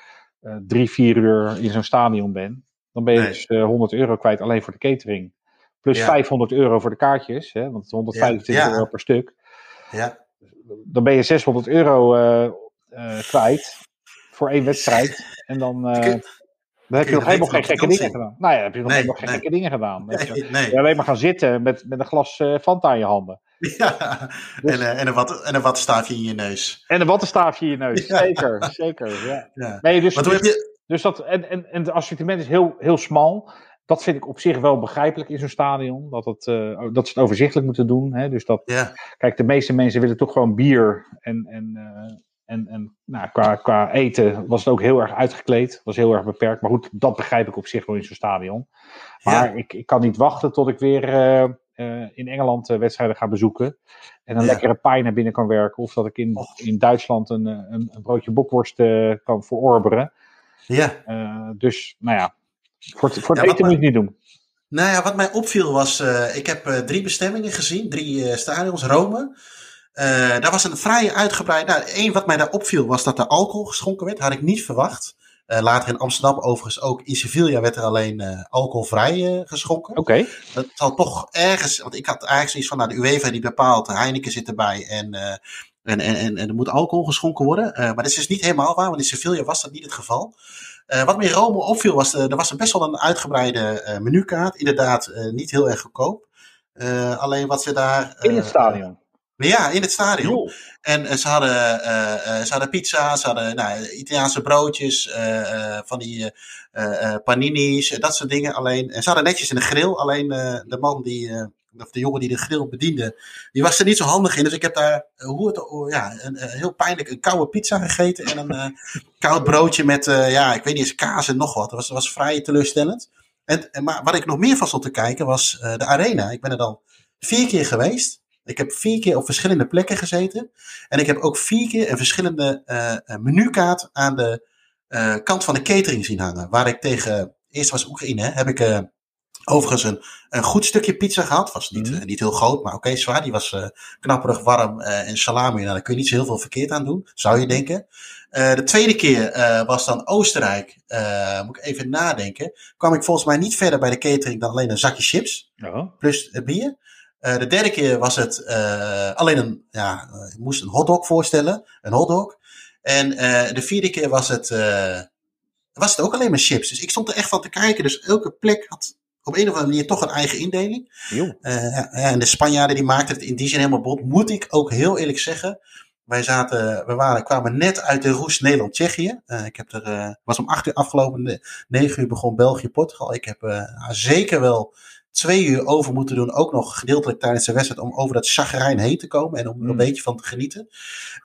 drie, vier uur in zo'n stadion bent. Dan ben je nee. dus 100 euro kwijt alleen voor de catering. Plus ja. 500 euro voor de kaartjes, hè, want 125 ja, ja. euro per stuk. Ja. Dan ben je 600 euro uh, uh, kwijt voor één wedstrijd. En dan, uh, dan heb je nog helemaal geen gekke dingen gedaan. Nou ja, heb je nog nee, helemaal geen nee. gekke dingen gedaan. Nee, je, nee. je alleen maar gaan zitten met, met een glas Fanta in je handen. Ja, dus, en, en, een wat, en een wattenstaafje in je neus. En een wattenstaafje in je neus, zeker. zeker ja. Ja. Nee, dus, dus, je... dus dat, en, en, en het assortiment is heel, heel smal dat vind ik op zich wel begrijpelijk in zo'n stadion. Dat, het, uh, dat ze het overzichtelijk moeten doen. Hè? Dus dat, yeah. kijk, de meeste mensen willen toch gewoon bier. En, en, uh, en, en nou, qua, qua eten was het ook heel erg uitgekleed. Was heel erg beperkt. Maar goed, dat begrijp ik op zich wel in zo'n stadion. Maar yeah. ik, ik kan niet wachten tot ik weer uh, in Engeland wedstrijden ga bezoeken. En een lekkere pij naar binnen kan werken. Of dat ik in, in Duitsland een, een, een broodje bokworst kan verorberen. Ja. dus, nou ja, voor het, voor het ja, eten moet je niet doen. Nou ja, wat mij opviel was, uh, ik heb uh, drie bestemmingen gezien, drie uh, stadions, Rome. daar was een vrij uitgebreid, nou één wat mij daar opviel was dat er alcohol geschonken werd, had ik niet verwacht. later in Amsterdam overigens ook, in Sevilla werd er alleen alcoholvrij geschonken. Oké. Okay. Dat zal toch ergens, want ik had eigenlijk zoiets van, nou de UEFA die bepaalt, Heineken zit erbij en... En, en, en, en, er moet alcohol geschonken worden. Maar dat is dus niet helemaal waar, want in Sevilla was dat niet het geval. Uh, wat me in Rome opviel was, uh, er was best wel een uitgebreide uh, menukaart. Inderdaad, niet heel erg goedkoop. alleen wat ze daar... in het stadion? Ja, in het stadion. En ze, hadden, ze hadden pizza, ze hadden nou, Italiaanse broodjes, van die panini's, dat soort dingen. Alleen, en ze hadden netjes in de grill. Alleen de man die of de jongen die de grill bediende, die was er niet zo handig in. Dus ik heb daar, hoe het, ja, een, een, heel pijnlijk een koude pizza gegeten en een uh, koud broodje met, ja, ik weet niet eens, kaas en nog wat. Dat was, was vrij teleurstellend. En, en, maar wat ik nog meer van stond te kijken was de arena. Ik ben er dan vier keer geweest. Ik heb vier keer op verschillende plekken gezeten. En ik heb ook vier keer een verschillende menukaart aan de kant van de catering zien hangen. Waar ik tegen, eerst was Oekraïne, heb ik Overigens een, een goed stukje pizza gehad. Was niet, mm. uh, niet heel groot, maar oké, okay, zwaar. Die was uh, knapperig warm uh, en salami. Nou, daar kun je niet zo heel veel verkeerd aan doen, zou je denken. de tweede keer was dan Oostenrijk. moet ik even nadenken. Kwam ik volgens mij niet verder bij de catering dan alleen een zakje chips. Oh. Plus het bier. de derde keer was het alleen een, ja, ik moest een hotdog voorstellen. Een hotdog. En de vierde keer was het, was het ook alleen maar chips. Dus ik stond er echt van te kijken. Dus elke plek had op een of andere manier toch een eigen indeling. Uh, en de Spanjaarden die maakten het in die zin helemaal bot. Moet ik ook heel eerlijk zeggen. Wij zaten, we waren, kwamen net uit de roes Nederland-Tsjechië. Uh, ik heb er, uh, was om acht uur afgelopen, negen uur begon België-Portugal. Ik heb zeker wel twee uur over moeten doen, ook nog gedeeltelijk tijdens de wedstrijd, om over dat chagrijn heen te komen en om er een mm. beetje van te genieten.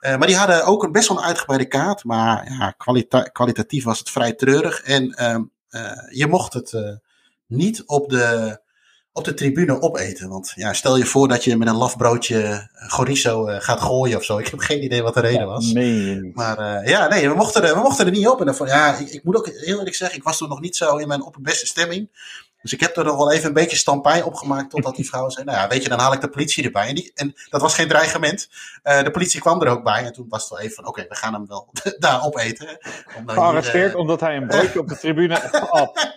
Uh, maar die hadden ook een best wel een uitgebreide kaart, maar ja, kwalita kwalitatief was het vrij treurig. En uh, je mocht het niet op de, op de tribune opeten. Want ja, stel je voor dat je met een lafbroodje chorizo uh, gaat gooien of zo. Ik heb geen idee wat de reden was. Nee. Maar uh, ja, nee, we mochten, er, we mochten er niet op. En dan, ja, ik, ik, moet ook heel eerlijk zeggen, ik was toen nog niet zo in mijn opperbeste stemming. Dus ik heb er nog wel even een beetje stampij opgemaakt totdat die vrouw zei, nou ja, weet je, dan haal ik de politie erbij. En, die, en dat was geen dreigement. Uh, de politie kwam er ook bij en toen was het wel even van, oké, we gaan hem wel daar opeten. Gearresteerd uh, omdat hij een broodje op de tribune had.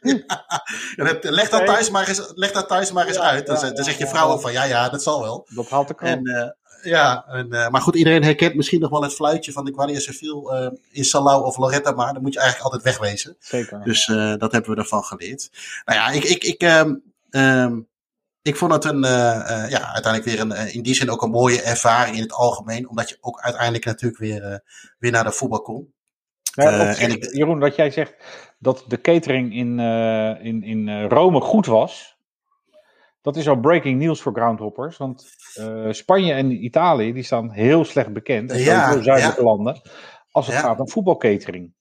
ja, leg, dat thuis maar eens, leg dat thuis maar eens uit. Dan, dan zegt je vrouw ook van, ja, ja, dat zal wel. Dat haalt de en, uh, ja, en, uh, maar goed, iedereen herkent misschien nog wel het fluitje van de Guardia Civil uh, in Salau of Loretta, maar dan moet je eigenlijk altijd wegwezen. Zeker. Dus uh, dat hebben we ervan geleerd. Nou ja, ik, ik, ik, um, um, ik vond het een, ja, uiteindelijk weer een, in die zin ook een mooie ervaring in het algemeen, omdat je ook uiteindelijk natuurlijk weer, weer naar de voetbal kon. Ja, en ik, Jeroen, wat jij zegt dat de catering in, in, in Rome goed was. Dat is al breaking news voor groundhoppers. Want uh, Spanje en Italië die staan heel slecht bekend. En ja, zuidelijke ja. landen. Als het ja. gaat om voetbalcatering.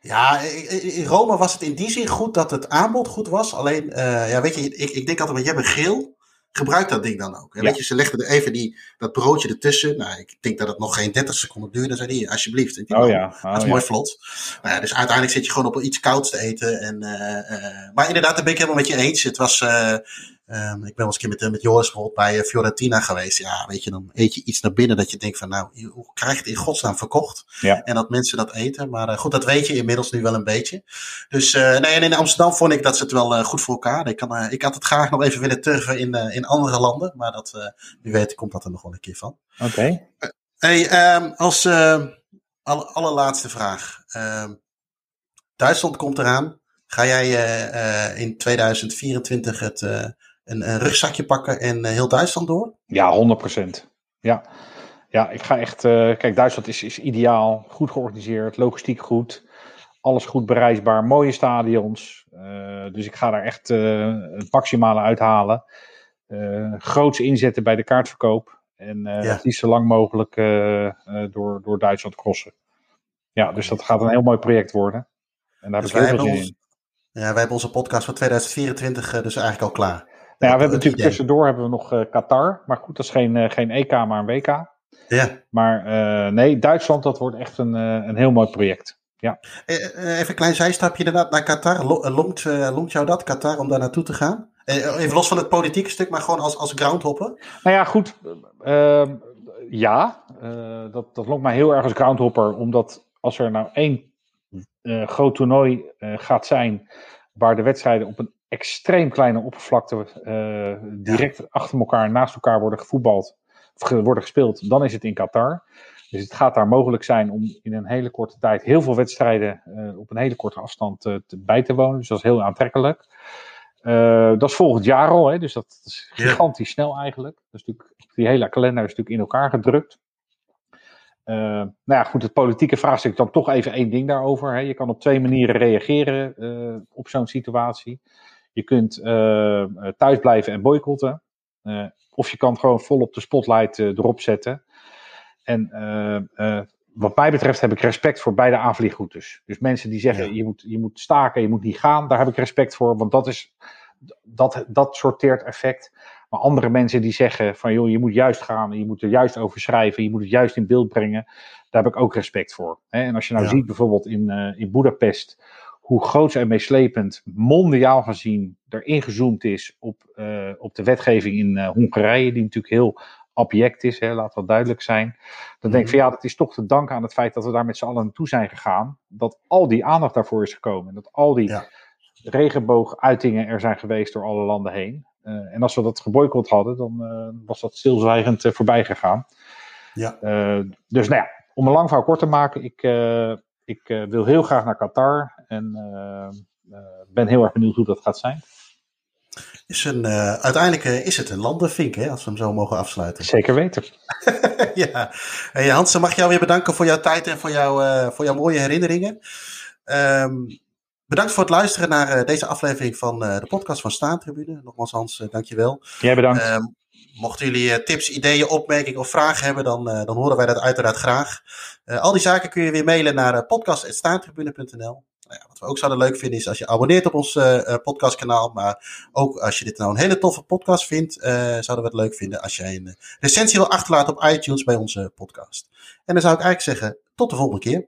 Ja, in Rome was het in die zin goed dat het aanbod goed was. Alleen, uh, ja, weet je, ik, ik denk altijd, jij bent geel. Gebruik dat ding dan ook. Ja. Weet je, ze legden er even die, dat broodje ertussen. Nou, ik denk dat het nog geen 30 seconden duurde. Zei die, alsjeblieft. Oh ja. Oh, dat is mooi vlot. Nou ja, dus uiteindelijk zit je gewoon op iets kouds te eten. En, uh, maar inderdaad, daar ben ik helemaal met je eens. Het was, Um, ik ben wel eens een keer met, met Joris bijvoorbeeld bij uh, Fiorentina geweest. Ja, weet je, dan eet je iets naar binnen dat je denkt van, nou, hoe krijg je het in godsnaam verkocht? Ja. En dat mensen dat eten. Maar uh, goed, dat weet je inmiddels nu wel een beetje. Dus, uh, nee, en in Amsterdam vond ik dat ze het wel goed voor elkaar. Ik, kan, ik had het graag nog even willen turven in, in andere landen. Maar dat, wie weet komt dat er nog wel een keer van. Oké. Okay. hey, um, als alle, allerlaatste vraag. Duitsland komt eraan. Ga jij in 2024 het een, een rugzakje pakken en uh, heel Duitsland door? Ja, 100%. Ja, ja ik ga echt. Uh, kijk, Duitsland is, is ideaal, goed georganiseerd, logistiek goed, alles goed bereisbaar, mooie stadions. Dus ik ga daar echt het maximale uithalen. groots inzetten bij de kaartverkoop. En ja. liefst zo lang mogelijk door, door Duitsland crossen. Ja, dus dat gaat een heel mooi project worden. En daar dus heb ik heel veel zin in. Ja, wij hebben onze podcast van 2024 dus eigenlijk al klaar. Nou ja, we hebben natuurlijk tussendoor hebben we nog uh, Qatar. Maar goed, dat is geen, uh, geen EK, maar een WK. Ja. Maar uh, nee, Duitsland, dat wordt echt een, een heel mooi project. Ja. Even een klein zijstapje inderdaad naar Qatar. Longt, longt jou dat, Qatar, om daar naartoe te gaan? Even los van het politieke stuk, maar gewoon als, als groundhopper. Nou ja, goed. Ehm, ja, dat, dat longt mij heel erg als groundhopper. Omdat als er nou één groot toernooi gaat zijn... waar de wedstrijden op een extreem kleine oppervlakte uh, direct ja. achter elkaar, naast elkaar worden gevoetbald, of worden gespeeld, dan is het in Qatar. Dus het gaat daar mogelijk zijn om in een hele korte tijd heel veel wedstrijden uh, op een hele korte afstand uh, te, bij te wonen. Dus dat is heel aantrekkelijk. dat is volgend jaar al, hè, dus dat is gigantisch ja. snel eigenlijk. Dus die hele kalender is natuurlijk in elkaar gedrukt. Uh, nou ja, goed, het politieke vraagstuk dan toch even één ding daarover. Hè. Je kan op twee manieren reageren uh, op zo'n situatie. Je kunt uh, thuis blijven en boycotten. Uh, of je kan gewoon vol op de spotlight erop zetten. En wat mij betreft heb ik respect voor beide aanvliegroutes. Dus mensen die zeggen ja. je, moet, je moet staken, je moet niet gaan, daar heb ik respect voor. Want dat, is, dat, dat sorteert effect. Maar andere mensen die zeggen van joh, je moet juist gaan, je moet er juist over schrijven, je moet het juist in beeld brengen, daar heb ik ook respect voor. En als je nou ja. ziet bijvoorbeeld in, in Budapest hoe groot en meeslepend mondiaal gezien er ingezoomd is op, uh, op de wetgeving in uh, Hongarije, die natuurlijk heel abject is, hè, laat dat duidelijk zijn. Dan denk ik van ja, dat is toch te danken aan het feit dat we daar met z'n allen naartoe zijn gegaan. Dat al die aandacht daarvoor is gekomen. En dat al die ja. regenbooguitingen er zijn geweest door alle landen heen. Uh, en als we dat geboycott hadden, dan was dat stilzwijgend voorbij gegaan. Ja. dus nou ja, om een lang verhaal kort te maken, ik, ik wil heel graag naar Qatar en uh, ben heel erg benieuwd hoe dat gaat zijn. Is een, uiteindelijk is het een landenvink, hè, als we hem zo mogen afsluiten. Zeker weten. ja. Hey, Hansen, mag ik jou weer bedanken voor jouw tijd en voor, jou, voor jouw mooie herinneringen. Um, bedankt voor het luisteren naar deze aflevering van de podcast van Staantribune. Nogmaals Hans, dankjewel. Jij bedankt. Um, Mochten jullie tips, ideeën, opmerkingen of vragen hebben, dan, uh, dan horen wij dat uiteraard graag. Uh, al die zaken kun je weer mailen naar uh, podcast.staantribune.nl. Nou wat we ook zouden leuk vinden is als je abonneert op ons podcastkanaal. Maar ook als je dit nou een hele toffe podcast vindt, zouden we het leuk vinden als jij een recensie wil achterlaten op iTunes bij onze podcast. En dan zou ik eigenlijk zeggen, tot de volgende keer.